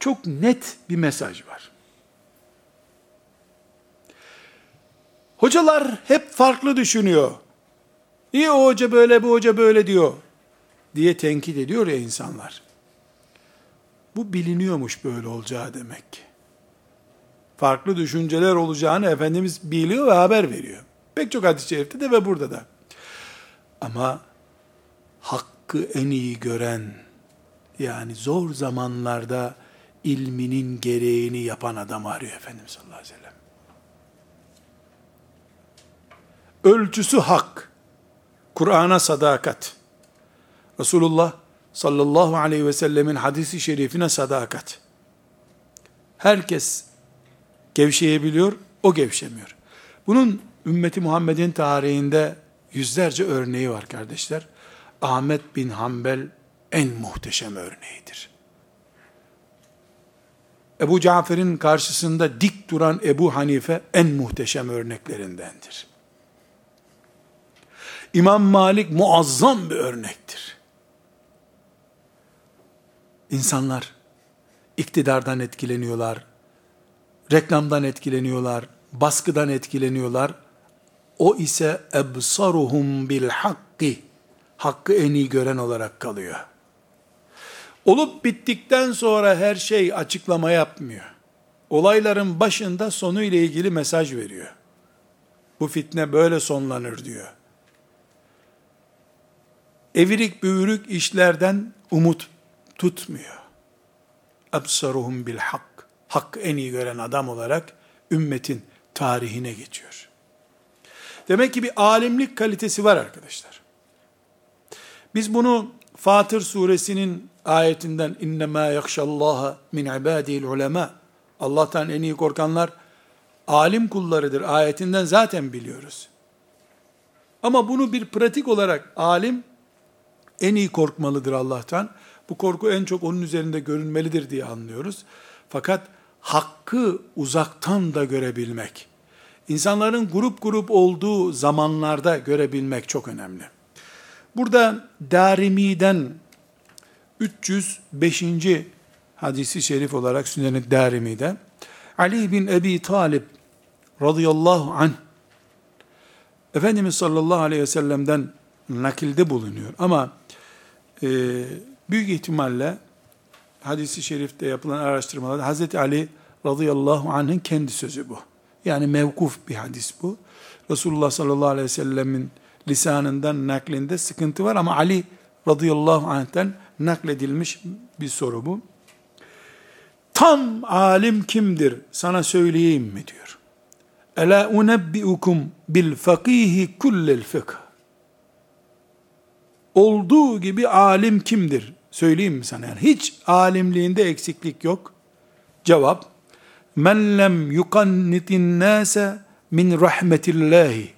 çok net bir mesaj var. Hocalar hep farklı düşünüyor. İyi o hoca böyle, bu hoca böyle diyor diye tenkit ediyor ya insanlar. Bu biliniyormuş böyle olacağı demek ki. Farklı düşünceler olacağını Efendimiz biliyor ve haber veriyor. Pek çok hadis-i şerifte de ve burada da. Ama hak hakkı en iyi gören, yani zor zamanlarda ilminin gereğini yapan adam arıyor Efendimiz sallallahu aleyhi ve sellem. Ölçüsü hak, Kur'an'a sadakat, Resulullah sallallahu aleyhi ve sellemin hadisi şerifine sadakat. Herkes gevşeyebiliyor, o gevşemiyor. Bunun ümmeti Muhammed'in tarihinde yüzlerce örneği var kardeşler. Ahmet bin Hanbel en muhteşem örneğidir. Ebu Cafer'in karşısında dik duran Ebu Hanife en muhteşem örneklerindendir. İmam Malik muazzam bir örnektir. İnsanlar iktidardan etkileniyorlar, reklamdan etkileniyorlar, baskıdan etkileniyorlar. O ise ebsaruhum bil hakki, hakkı en iyi gören olarak kalıyor. Olup bittikten sonra her şey açıklama yapmıyor. Olayların başında sonu ile ilgili mesaj veriyor. Bu fitne böyle sonlanır diyor. Evirik büğürük işlerden umut tutmuyor. Absaruhum bil hak. Hakkı en iyi gören adam olarak ümmetin tarihine geçiyor. Demek ki bir alimlik kalitesi var arkadaşlar. Biz bunu Fatır suresinin ayetinden innema yakşallaha min ibadil ulema Allah'tan en iyi korkanlar alim kullarıdır ayetinden zaten biliyoruz. Ama bunu bir pratik olarak alim en iyi korkmalıdır Allah'tan. Bu korku en çok onun üzerinde görünmelidir diye anlıyoruz. Fakat hakkı uzaktan da görebilmek, insanların grup grup olduğu zamanlarda görebilmek çok önemli. Burada Darimi'den 305. hadisi şerif olarak Sünnet-i Darimi'de Ali bin Ebi Talib radıyallahu anh Efendimiz sallallahu aleyhi ve sellem'den nakilde bulunuyor. Ama e, büyük ihtimalle hadisi şerifte yapılan araştırmalarda Hazreti Ali radıyallahu anh'ın kendi sözü bu. Yani mevkuf bir hadis bu. Resulullah sallallahu aleyhi ve sellemin lisanından naklinde sıkıntı var ama Ali radıyallahu anh'ten nakledilmiş bir soru bu. Tam alim kimdir sana söyleyeyim mi diyor. Ela unebbiukum bil fakihi kullel fıkh. Olduğu gibi alim kimdir? Söyleyeyim mi sana? Yani hiç alimliğinde eksiklik yok. Cevap, men lem yukannitin nase min rahmetillahi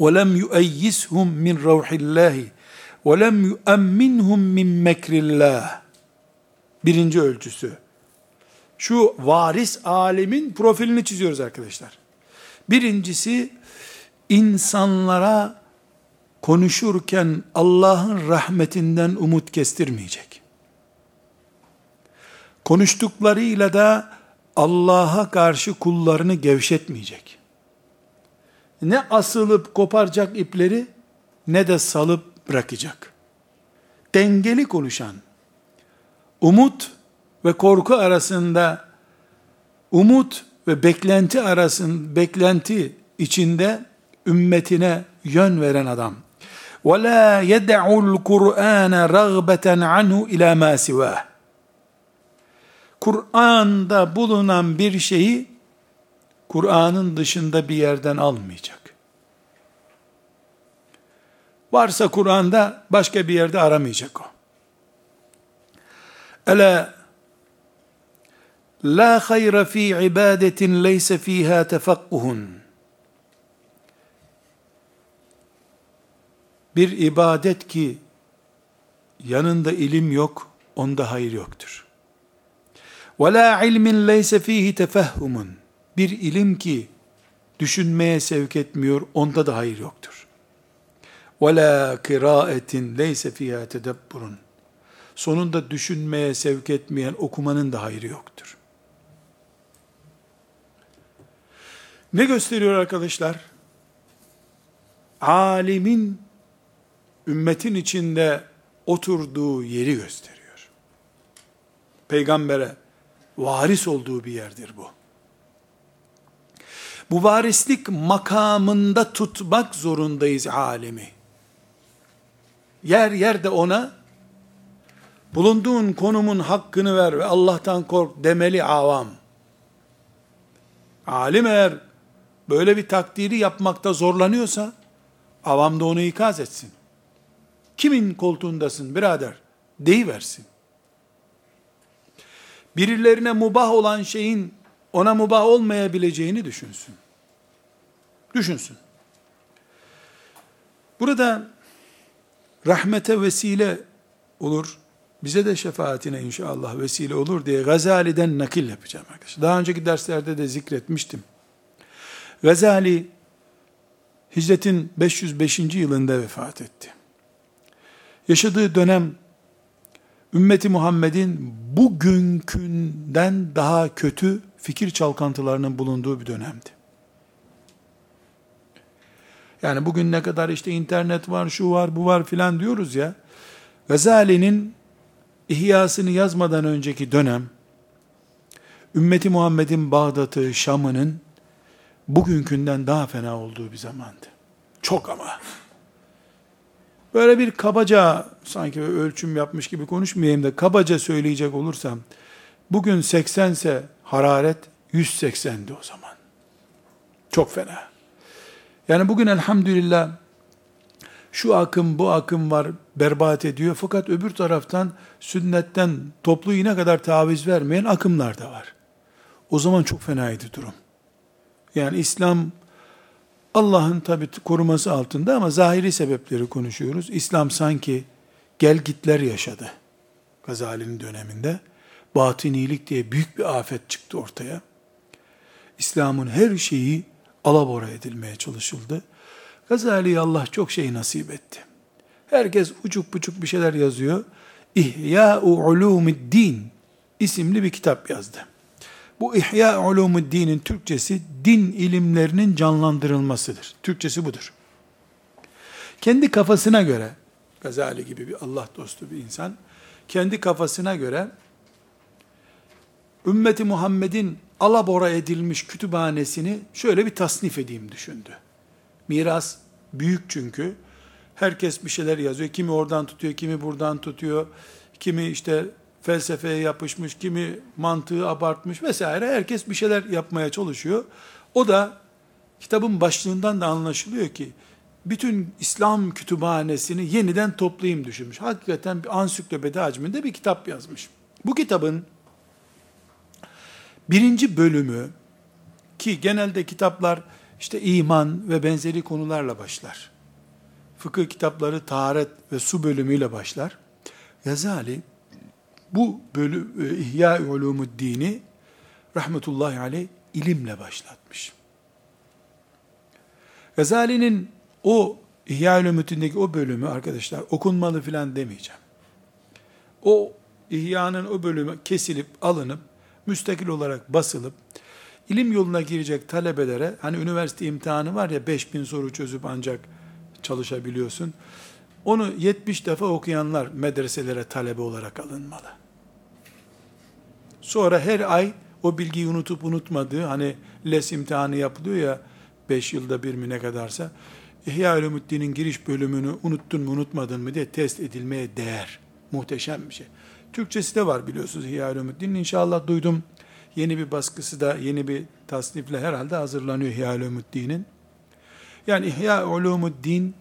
ve lem yueyyishum min ravhillahi ve lem yuemminhum min mekrillah. Birinci ölçüsü. Şu varis alimin profilini çiziyoruz arkadaşlar. Birincisi insanlara konuşurken Allah'ın rahmetinden umut kestirmeyecek. Konuştuklarıyla da Allah'a karşı kullarını gevşetmeyecek. Ne asılıp koparacak ipleri ne de salıp bırakacak. Dengeli konuşan, umut ve korku arasında umut ve beklenti arasında beklenti içinde ümmetine yön veren adam. وَلَا يَدَعُ الْقُرْآنَ رَغْبَةً عَنْهُ اِلَى مَا سِوَاهِ Kur'an'da bulunan bir şeyi Kur'an'ın dışında bir yerden almayacak. Varsa Kur'an'da başka bir yerde aramayacak o. Ela la hayra fi ibadetin leyse fiha tefakkuhun. Bir ibadet ki yanında ilim yok, onda hayır yoktur. La ilmin leyse fihi tefehhumun. Bir ilim ki düşünmeye sevk etmiyor, onda da hayır yoktur. La kiraetin leyse fiha tedebburun. Sonunda düşünmeye sevk etmeyen okumanın da hayrı yoktur. Ne gösteriyor arkadaşlar? Alimin ümmetin içinde oturduğu yeri gösteriyor. Peygambere varis olduğu bir yerdir bu. Bu varislik makamında tutmak zorundayız alemi. Yer yerde ona bulunduğun konumun hakkını ver ve Allah'tan kork demeli avam. Alim eğer böyle bir takdiri yapmakta zorlanıyorsa avam da onu ikaz etsin. Kimin koltuğundasın birader? Deyiversin. Birilerine mubah olan şeyin ona mubah olmayabileceğini düşünsün. Düşünsün. Burada rahmete vesile olur. Bize de şefaatine inşallah vesile olur diye Gazali'den nakil yapacağım arkadaşlar. Daha önceki derslerde de zikretmiştim. Gazali hicretin 505. yılında vefat etti. Yaşadığı dönem ümmeti Muhammed'in bugünkünden daha kötü fikir çalkantılarının bulunduğu bir dönemdi. Yani bugün ne kadar işte internet var, şu var, bu var filan diyoruz ya. Gazali'nin İhyasını yazmadan önceki dönem, ümmeti Muhammed'in Bağdat'ı, Şam'ının bugünkünden daha fena olduğu bir zamandı. Çok ama. Böyle bir kabaca, sanki ölçüm yapmış gibi konuşmayayım da, kabaca söyleyecek olursam, bugün 80 ise hararet 180'di o zaman. Çok fena. Yani bugün elhamdülillah şu akım bu akım var berbat ediyor. Fakat öbür taraftan sünnetten toplu iğne kadar taviz vermeyen akımlar da var. O zaman çok fenaydı durum. Yani İslam Allah'ın tabi koruması altında ama zahiri sebepleri konuşuyoruz. İslam sanki gel gitler yaşadı. Gazali'nin döneminde. Batinilik diye büyük bir afet çıktı ortaya. İslam'ın her şeyi alabora edilmeye çalışıldı. Gazali'ye Allah çok şey nasip etti. Herkes uçuk buçuk bir şeyler yazıyor. İhya-u Ulumuddin isimli bir kitap yazdı. Bu İhya Ulumuddin'in Türkçesi din ilimlerinin canlandırılmasıdır. Türkçesi budur. Kendi kafasına göre Gazali gibi bir Allah dostu bir insan kendi kafasına göre ümmeti Muhammed'in alabora edilmiş kütüphanesini şöyle bir tasnif edeyim düşündü. Miras büyük çünkü. Herkes bir şeyler yazıyor. Kimi oradan tutuyor, kimi buradan tutuyor. Kimi işte felsefeye yapışmış, kimi mantığı abartmış vesaire. Herkes bir şeyler yapmaya çalışıyor. O da kitabın başlığından da anlaşılıyor ki bütün İslam kütüphanesini yeniden toplayayım düşünmüş. Hakikaten bir ansiklopedi hacminde bir kitap yazmış. Bu kitabın birinci bölümü ki genelde kitaplar işte iman ve benzeri konularla başlar. Fıkıh kitapları taharet ve su bölümüyle başlar. Yazali bu bölüm e, İhya Ulumuddin'i rahmetullahi aleyh ilimle başlatmış. Gazali'nin o İhya Ulumuddin'deki o bölümü arkadaşlar okunmalı filan demeyeceğim. O İhya'nın o bölümü kesilip alınıp müstakil olarak basılıp ilim yoluna girecek talebelere hani üniversite imtihanı var ya 5000 soru çözüp ancak çalışabiliyorsun. Onu 70 defa okuyanlar medreselere talebe olarak alınmalı. Sonra her ay o bilgiyi unutup unutmadığı hani les imtihanı yapılıyor ya 5 yılda bir mi ne kadarsa İhya Ulumuddin'in giriş bölümünü unuttun mu unutmadın mı diye test edilmeye değer. Muhteşem bir şey. Türkçesi de var biliyorsunuz İhya Ulumuddin'in. İnşallah duydum Yeni bir baskısı da yeni bir tasnifle herhalde hazırlanıyor İhya Ulumuddin'in. Yani İhya Ulumuddin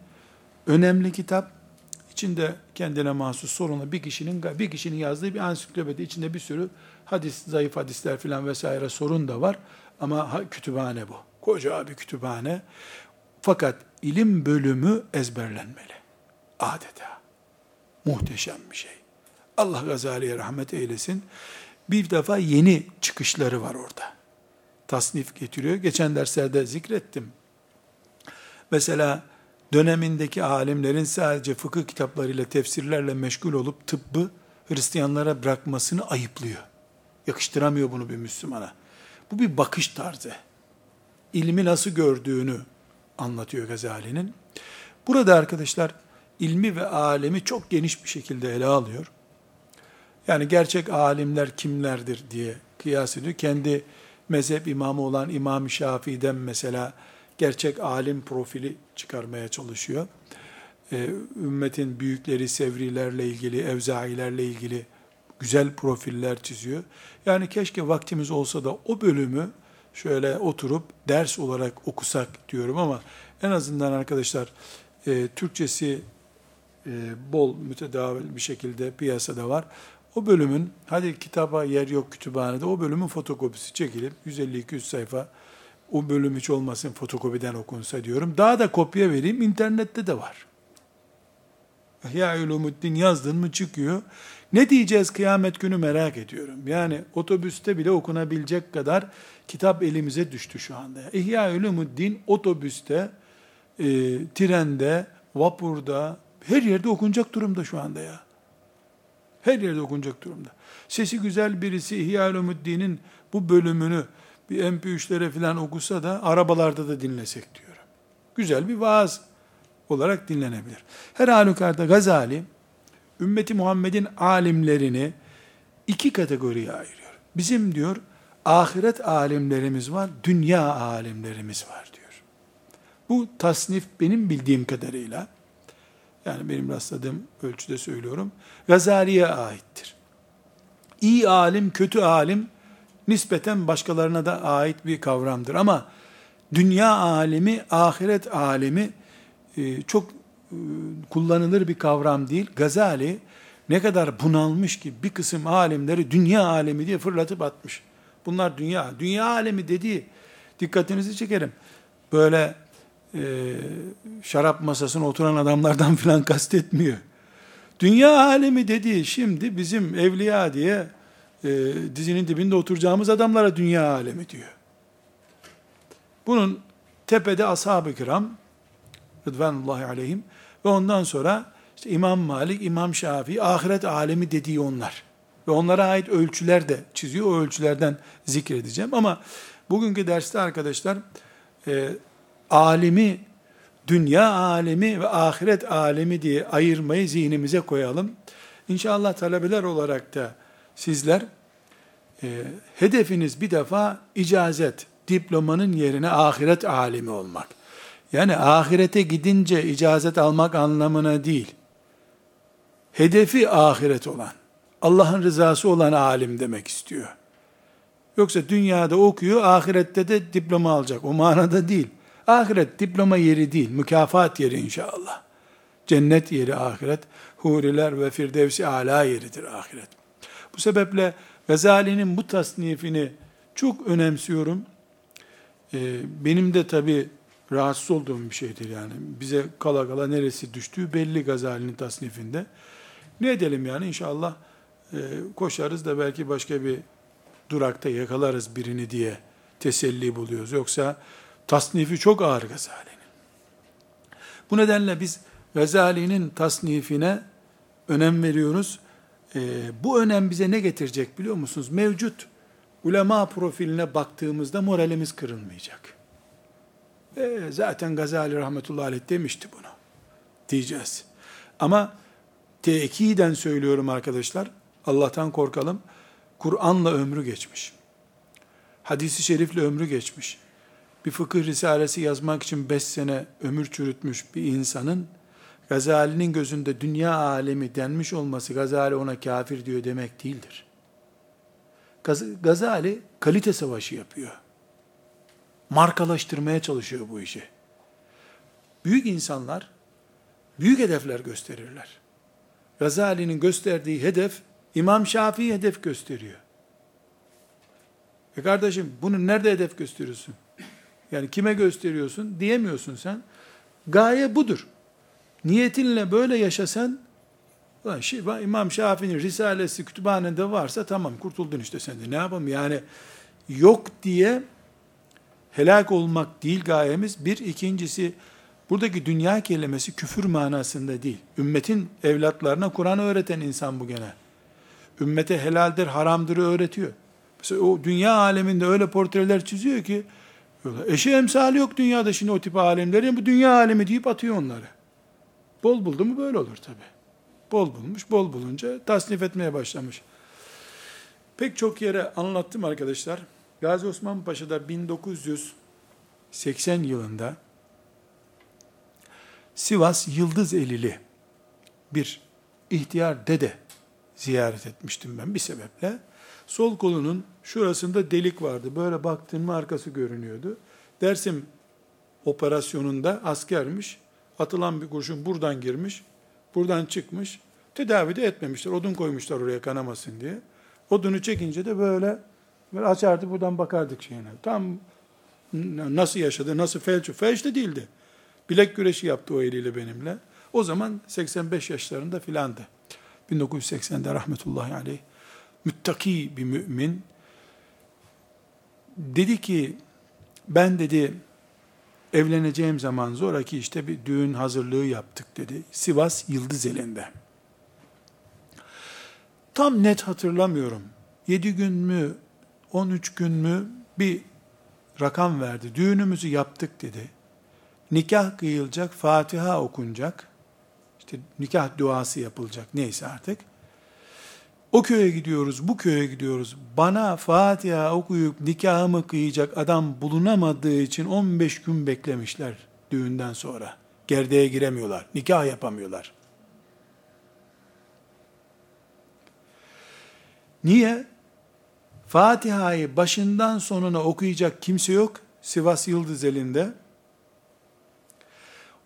önemli kitap. İçinde kendine mahsus sorunlu bir kişinin bir kişinin yazdığı bir ansiklopedi içinde bir sürü hadis, zayıf hadisler filan vesaire sorun da var. Ama kütüphane bu. Koca bir kütüphane. Fakat ilim bölümü ezberlenmeli. Adeta. Muhteşem bir şey. Allah Gazali'ye rahmet eylesin bir defa yeni çıkışları var orada. Tasnif getiriyor. Geçen derslerde zikrettim. Mesela dönemindeki alimlerin sadece fıkıh kitaplarıyla, tefsirlerle meşgul olup tıbbı Hristiyanlara bırakmasını ayıplıyor. Yakıştıramıyor bunu bir Müslümana. Bu bir bakış tarzı. İlmi nasıl gördüğünü anlatıyor Gazali'nin. Burada arkadaşlar ilmi ve alemi çok geniş bir şekilde ele alıyor. Yani gerçek alimler kimlerdir diye kıyas ediyor. Kendi mezhep imamı olan İmam Şafii'den mesela gerçek alim profili çıkarmaya çalışıyor. Ee, ümmetin büyükleri Sevrilerle ilgili, Evzailerle ilgili güzel profiller çiziyor. Yani keşke vaktimiz olsa da o bölümü şöyle oturup ders olarak okusak diyorum ama en azından arkadaşlar e, Türkçesi e, bol mütedavil bir şekilde piyasada var. O bölümün, hadi kitaba yer yok kütüphanede, o bölümün fotokopisi çekilip 150-200 sayfa o bölüm hiç olmasın fotokopiden okunsa diyorum. Daha da kopya vereyim, internette de var. Ya Ulumuddin yazdın mı çıkıyor. Ne diyeceğiz kıyamet günü merak ediyorum. Yani otobüste bile okunabilecek kadar kitap elimize düştü şu anda. İhya Ulumuddin otobüste e, trende, vapurda, her yerde okunacak durumda şu anda ya. Her yerde okunacak durumda. Sesi güzel birisi İhya Ulumuddin'in bu bölümünü bir MP3'lere falan okusa da arabalarda da dinlesek diyorum. Güzel bir vaaz olarak dinlenebilir. Her halükarda Gazali, ümmeti Muhammed'in alimlerini iki kategoriye ayırıyor. Bizim diyor, ahiret alimlerimiz var, dünya alimlerimiz var diyor. Bu tasnif benim bildiğim kadarıyla, yani benim rastladığım ölçüde söylüyorum, Gazali'ye aittir. İyi alim, kötü alim, nispeten başkalarına da ait bir kavramdır. Ama dünya alemi, ahiret alemi e, çok e, kullanılır bir kavram değil. Gazali ne kadar bunalmış ki bir kısım alimleri dünya alemi diye fırlatıp atmış. Bunlar dünya. Dünya alemi dediği dikkatinizi çekerim. Böyle e, şarap masasına oturan adamlardan filan kastetmiyor. Dünya alemi dediği şimdi bizim evliya diye e, dizinin dibinde oturacağımız adamlara dünya alemi diyor. Bunun tepede ashab-ı kiram Rıdvanullahi aleyhim ve ondan sonra işte İmam Malik, İmam Şafii, ahiret alemi dediği onlar. Ve onlara ait ölçüler de çiziyor. O ölçülerden zikredeceğim. Ama bugünkü derste arkadaşlar e, alimi, dünya alemi ve ahiret alemi diye ayırmayı zihnimize koyalım. İnşallah talebeler olarak da sizler e, hedefiniz bir defa icazet, diplomanın yerine ahiret alimi olmak. Yani ahirete gidince icazet almak anlamına değil. Hedefi ahiret olan, Allah'ın rızası olan alim demek istiyor. Yoksa dünyada okuyor, ahirette de diploma alacak. O manada değil. Ahiret diploma yeri değil, mükafat yeri inşallah. Cennet yeri ahiret, huriler ve firdevsi ala yeridir ahiret. Bu sebeple Gazali'nin bu tasnifini çok önemsiyorum. Ee, benim de tabi rahatsız olduğum bir şeydir yani. Bize kala kala neresi düştüğü belli Gazali'nin tasnifinde. Ne edelim yani inşallah e, koşarız da belki başka bir durakta yakalarız birini diye teselli buluyoruz. Yoksa tasnifi çok ağır Gazali'nin. Bu nedenle biz Gazali'nin tasnifine önem veriyoruz. E, bu önem bize ne getirecek biliyor musunuz? Mevcut ulema profiline baktığımızda moralimiz kırılmayacak. E, zaten Gazali rahmetullahi aleyh demişti bunu. Diyeceğiz. Ama tekiden söylüyorum arkadaşlar. Allah'tan korkalım. Kur'an'la ömrü geçmiş. Hadisi şerifle ömrü geçmiş. Bir fıkıh risalesi yazmak için beş sene ömür çürütmüş bir insanın Gazali'nin gözünde dünya alemi denmiş olması Gazali ona kafir diyor demek değildir. Gazali kalite savaşı yapıyor markalaştırmaya çalışıyor bu işi. Büyük insanlar büyük hedefler gösterirler. Gazali'nin gösterdiği hedef İmam Şafii hedef gösteriyor. E kardeşim bunu nerede hedef gösteriyorsun? Yani kime gösteriyorsun diyemiyorsun sen. Gaye budur. Niyetinle böyle yaşasan İmam Şafii'nin risalesi kütüphanede varsa tamam kurtuldun işte sen de ne yapalım yani yok diye helak olmak değil gayemiz. Bir, ikincisi, buradaki dünya kelimesi küfür manasında değil. Ümmetin evlatlarına Kur'an öğreten insan bu gene. Ümmete helaldir, haramdır öğretiyor. Mesela o dünya aleminde öyle portreler çiziyor ki, eşi emsali yok dünyada şimdi o tip alemlerin, bu dünya alemi deyip atıyor onları. Bol buldu mu böyle olur tabi. Bol bulmuş, bol bulunca tasnif etmeye başlamış. Pek çok yere anlattım arkadaşlar. Gazi Osman Paşa'da 1980 yılında Sivas Yıldız Elili bir ihtiyar dede ziyaret etmiştim ben bir sebeple. Sol kolunun şurasında delik vardı. Böyle baktın mı arkası görünüyordu. Dersim operasyonunda askermiş. Atılan bir kurşun buradan girmiş. Buradan çıkmış. Tedavi de etmemişler. Odun koymuşlar oraya kanamasın diye. Odunu çekince de böyle Böyle açardı buradan bakardık şeyine. Tam nasıl yaşadı, nasıl felç, felç de değildi. Bilek güreşi yaptı o eliyle benimle. O zaman 85 yaşlarında filandı. 1980'de rahmetullahi aleyh. Müttaki bir mümin. Dedi ki, ben dedi, Evleneceğim zaman zoraki işte bir düğün hazırlığı yaptık dedi. Sivas Yıldız elinde. Tam net hatırlamıyorum. 7 gün mü, 13 gün mü bir rakam verdi. Düğünümüzü yaptık dedi. Nikah kıyılacak, Fatiha okunacak. İşte nikah duası yapılacak neyse artık. O köye gidiyoruz, bu köye gidiyoruz. Bana Fatiha okuyup nikahımı kıyacak adam bulunamadığı için 15 gün beklemişler düğünden sonra. Gerdeğe giremiyorlar, nikah yapamıyorlar. Niye? Fatiha'yı başından sonuna okuyacak kimse yok. Sivas Yıldız elinde.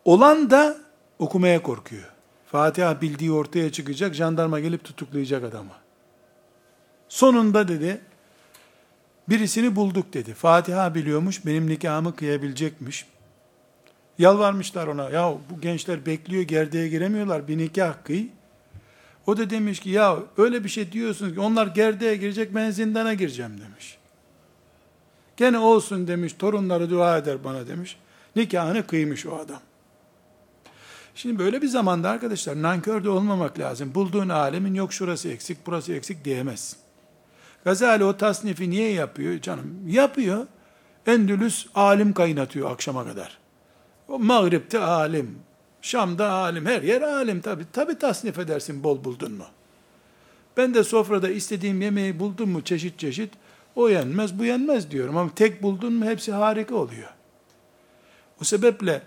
Olan da okumaya korkuyor. Fatiha bildiği ortaya çıkacak, jandarma gelip tutuklayacak adamı. Sonunda dedi, birisini bulduk dedi. Fatiha biliyormuş, benim nikahımı kıyabilecekmiş. Yalvarmışlar ona, ya bu gençler bekliyor, gerdeğe giremiyorlar, bir nikah kıy. O da demiş ki, ya öyle bir şey diyorsunuz ki, onlar gerdeğe girecek, ben zindana gireceğim demiş. Gene olsun demiş, torunları dua eder bana demiş. Nikahını kıymış o adam. Şimdi böyle bir zamanda arkadaşlar nankör de olmamak lazım. Bulduğun alemin yok şurası eksik, burası eksik diyemez. Gazali o tasnifi niye yapıyor canım? Yapıyor. Endülüs alim kaynatıyor akşama kadar. O Mağrib'de alim, Şam'da alim, her yer alim tabi. Tabi tasnif edersin bol buldun mu? Ben de sofrada istediğim yemeği buldum mu çeşit çeşit, o yenmez bu yenmez diyorum. Ama tek buldun mu hepsi harika oluyor. O sebeple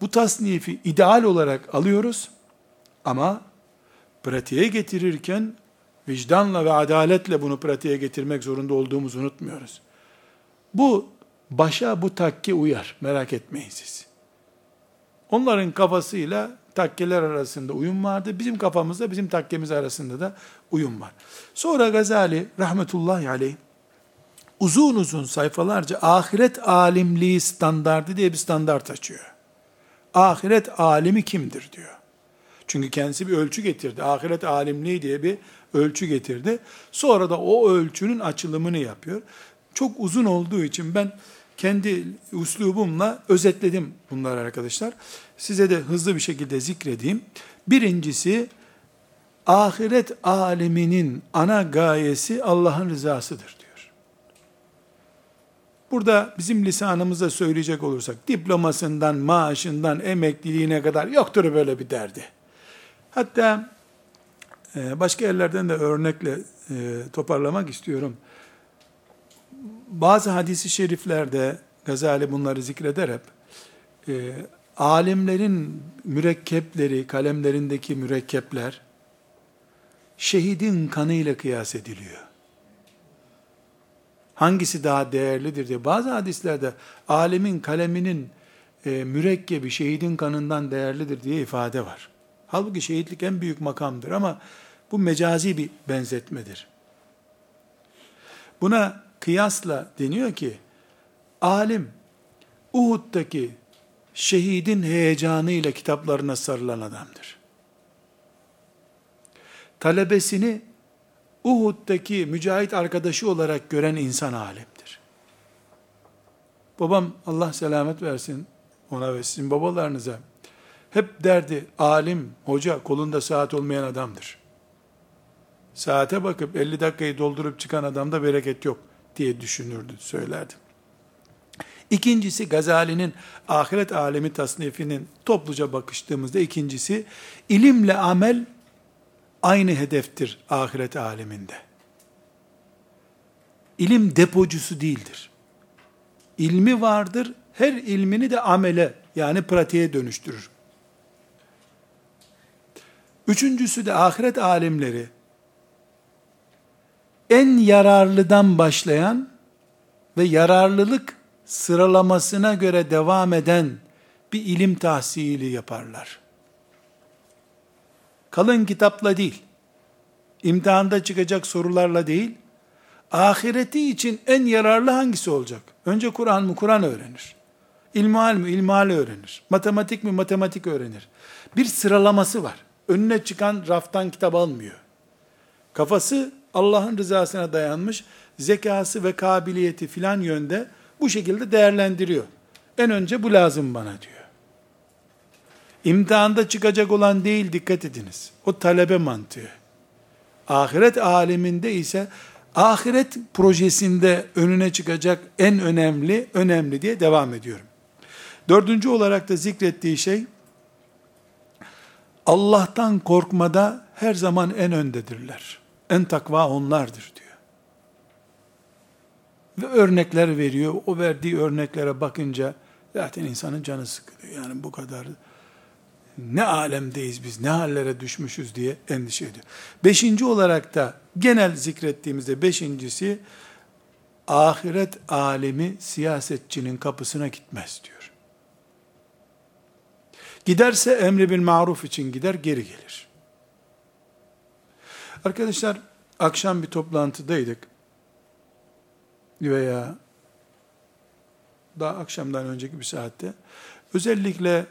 bu tasnifi ideal olarak alıyoruz ama pratiğe getirirken vicdanla ve adaletle bunu pratiğe getirmek zorunda olduğumuzu unutmuyoruz. Bu başa bu takke uyar. Merak etmeyin siz. Onların kafasıyla takkeler arasında uyum vardı. Bizim kafamızda bizim takkemiz arasında da uyum var. Sonra Gazali rahmetullahi aleyh uzun uzun sayfalarca ahiret alimliği standardı diye bir standart açıyor ahiret alimi kimdir diyor. Çünkü kendisi bir ölçü getirdi. Ahiret alimliği diye bir ölçü getirdi. Sonra da o ölçünün açılımını yapıyor. Çok uzun olduğu için ben kendi uslubumla özetledim bunları arkadaşlar. Size de hızlı bir şekilde zikredeyim. Birincisi, ahiret aleminin ana gayesi Allah'ın rızasıdır Burada bizim lisanımızda söyleyecek olursak, diplomasından, maaşından, emekliliğine kadar yoktur böyle bir derdi. Hatta e, başka yerlerden de örnekle e, toparlamak istiyorum. Bazı hadisi şeriflerde Gazali bunları zikreder hep. E, alimlerin mürekkepleri, kalemlerindeki mürekkepler şehidin kanıyla kıyas ediliyor hangisi daha değerlidir diye. Bazı hadislerde alemin kaleminin e, mürekkebi şehidin kanından değerlidir diye ifade var. Halbuki şehitlik en büyük makamdır ama bu mecazi bir benzetmedir. Buna kıyasla deniyor ki alim Uhud'daki şehidin heyecanıyla kitaplarına sarılan adamdır. Talebesini Uhud'daki mücahit arkadaşı olarak gören insan alimdir. Babam Allah selamet versin ona ve sizin babalarınıza hep derdi alim, hoca kolunda saat olmayan adamdır. Saate bakıp 50 dakikayı doldurup çıkan adamda bereket yok diye düşünürdü, söylerdi. İkincisi Gazali'nin ahiret alemi tasnifinin topluca bakıştığımızda ikincisi ilimle amel aynı hedeftir ahiret aleminde. İlim depocusu değildir. İlmi vardır, her ilmini de amele yani pratiğe dönüştürür. Üçüncüsü de ahiret alimleri en yararlıdan başlayan ve yararlılık sıralamasına göre devam eden bir ilim tahsili yaparlar kalın kitapla değil, imtihanda çıkacak sorularla değil, ahireti için en yararlı hangisi olacak? Önce Kur'an mı? Kur'an öğrenir. İlmihal mi? İlmihal öğrenir. Matematik mi? Matematik öğrenir. Bir sıralaması var. Önüne çıkan raftan kitap almıyor. Kafası Allah'ın rızasına dayanmış, zekası ve kabiliyeti filan yönde bu şekilde değerlendiriyor. En önce bu lazım bana diyor. İmtihanda çıkacak olan değil dikkat ediniz. O talebe mantığı. Ahiret aleminde ise ahiret projesinde önüne çıkacak en önemli, önemli diye devam ediyorum. Dördüncü olarak da zikrettiği şey, Allah'tan korkmada her zaman en öndedirler. En takva onlardır diyor. Ve örnekler veriyor. O verdiği örneklere bakınca zaten insanın canı sıkılıyor. Yani bu kadar ne alemdeyiz biz, ne hallere düşmüşüz diye endişe ediyor. Beşinci olarak da genel zikrettiğimizde beşincisi ahiret alemi siyasetçinin kapısına gitmez diyor. Giderse emri bil maruf için gider geri gelir. Arkadaşlar akşam bir toplantıdaydık. Veya daha akşamdan önceki bir saatte. Özellikle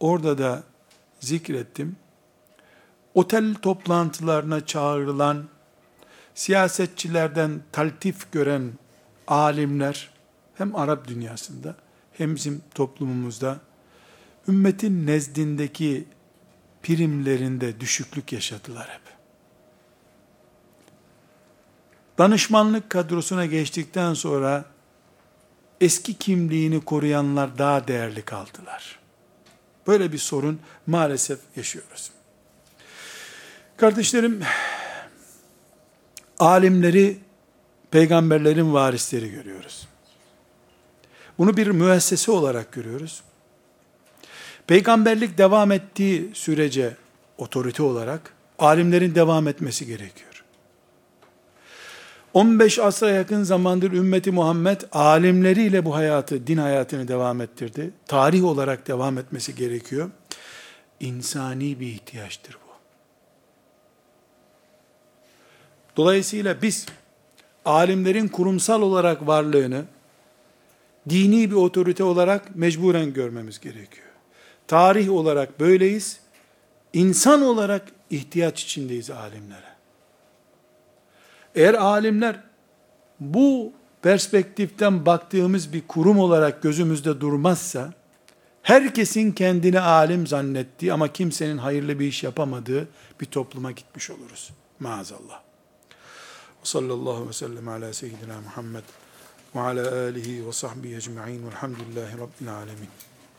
orada da zikrettim. Otel toplantılarına çağrılan siyasetçilerden taltif gören alimler hem Arap dünyasında hem bizim toplumumuzda ümmetin nezdindeki primlerinde düşüklük yaşadılar hep. Danışmanlık kadrosuna geçtikten sonra eski kimliğini koruyanlar daha değerli kaldılar. Böyle bir sorun maalesef yaşıyoruz. Kardeşlerim, alimleri peygamberlerin varisleri görüyoruz. Bunu bir müessese olarak görüyoruz. Peygamberlik devam ettiği sürece otorite olarak alimlerin devam etmesi gerekiyor. 15 asra yakın zamandır ümmeti Muhammed alimleriyle bu hayatı, din hayatını devam ettirdi. Tarih olarak devam etmesi gerekiyor. İnsani bir ihtiyaçtır bu. Dolayısıyla biz alimlerin kurumsal olarak varlığını dini bir otorite olarak mecburen görmemiz gerekiyor. Tarih olarak böyleyiz. İnsan olarak ihtiyaç içindeyiz alimlere. Eğer alimler bu perspektiften baktığımız bir kurum olarak gözümüzde durmazsa, herkesin kendini alim zannettiği ama kimsenin hayırlı bir iş yapamadığı bir topluma gitmiş oluruz. Maazallah. Sallallahu ve sellem ala seyyidina Muhammed ve ala alihi ve sahbihi ecma'in velhamdülillahi rabbil alemin.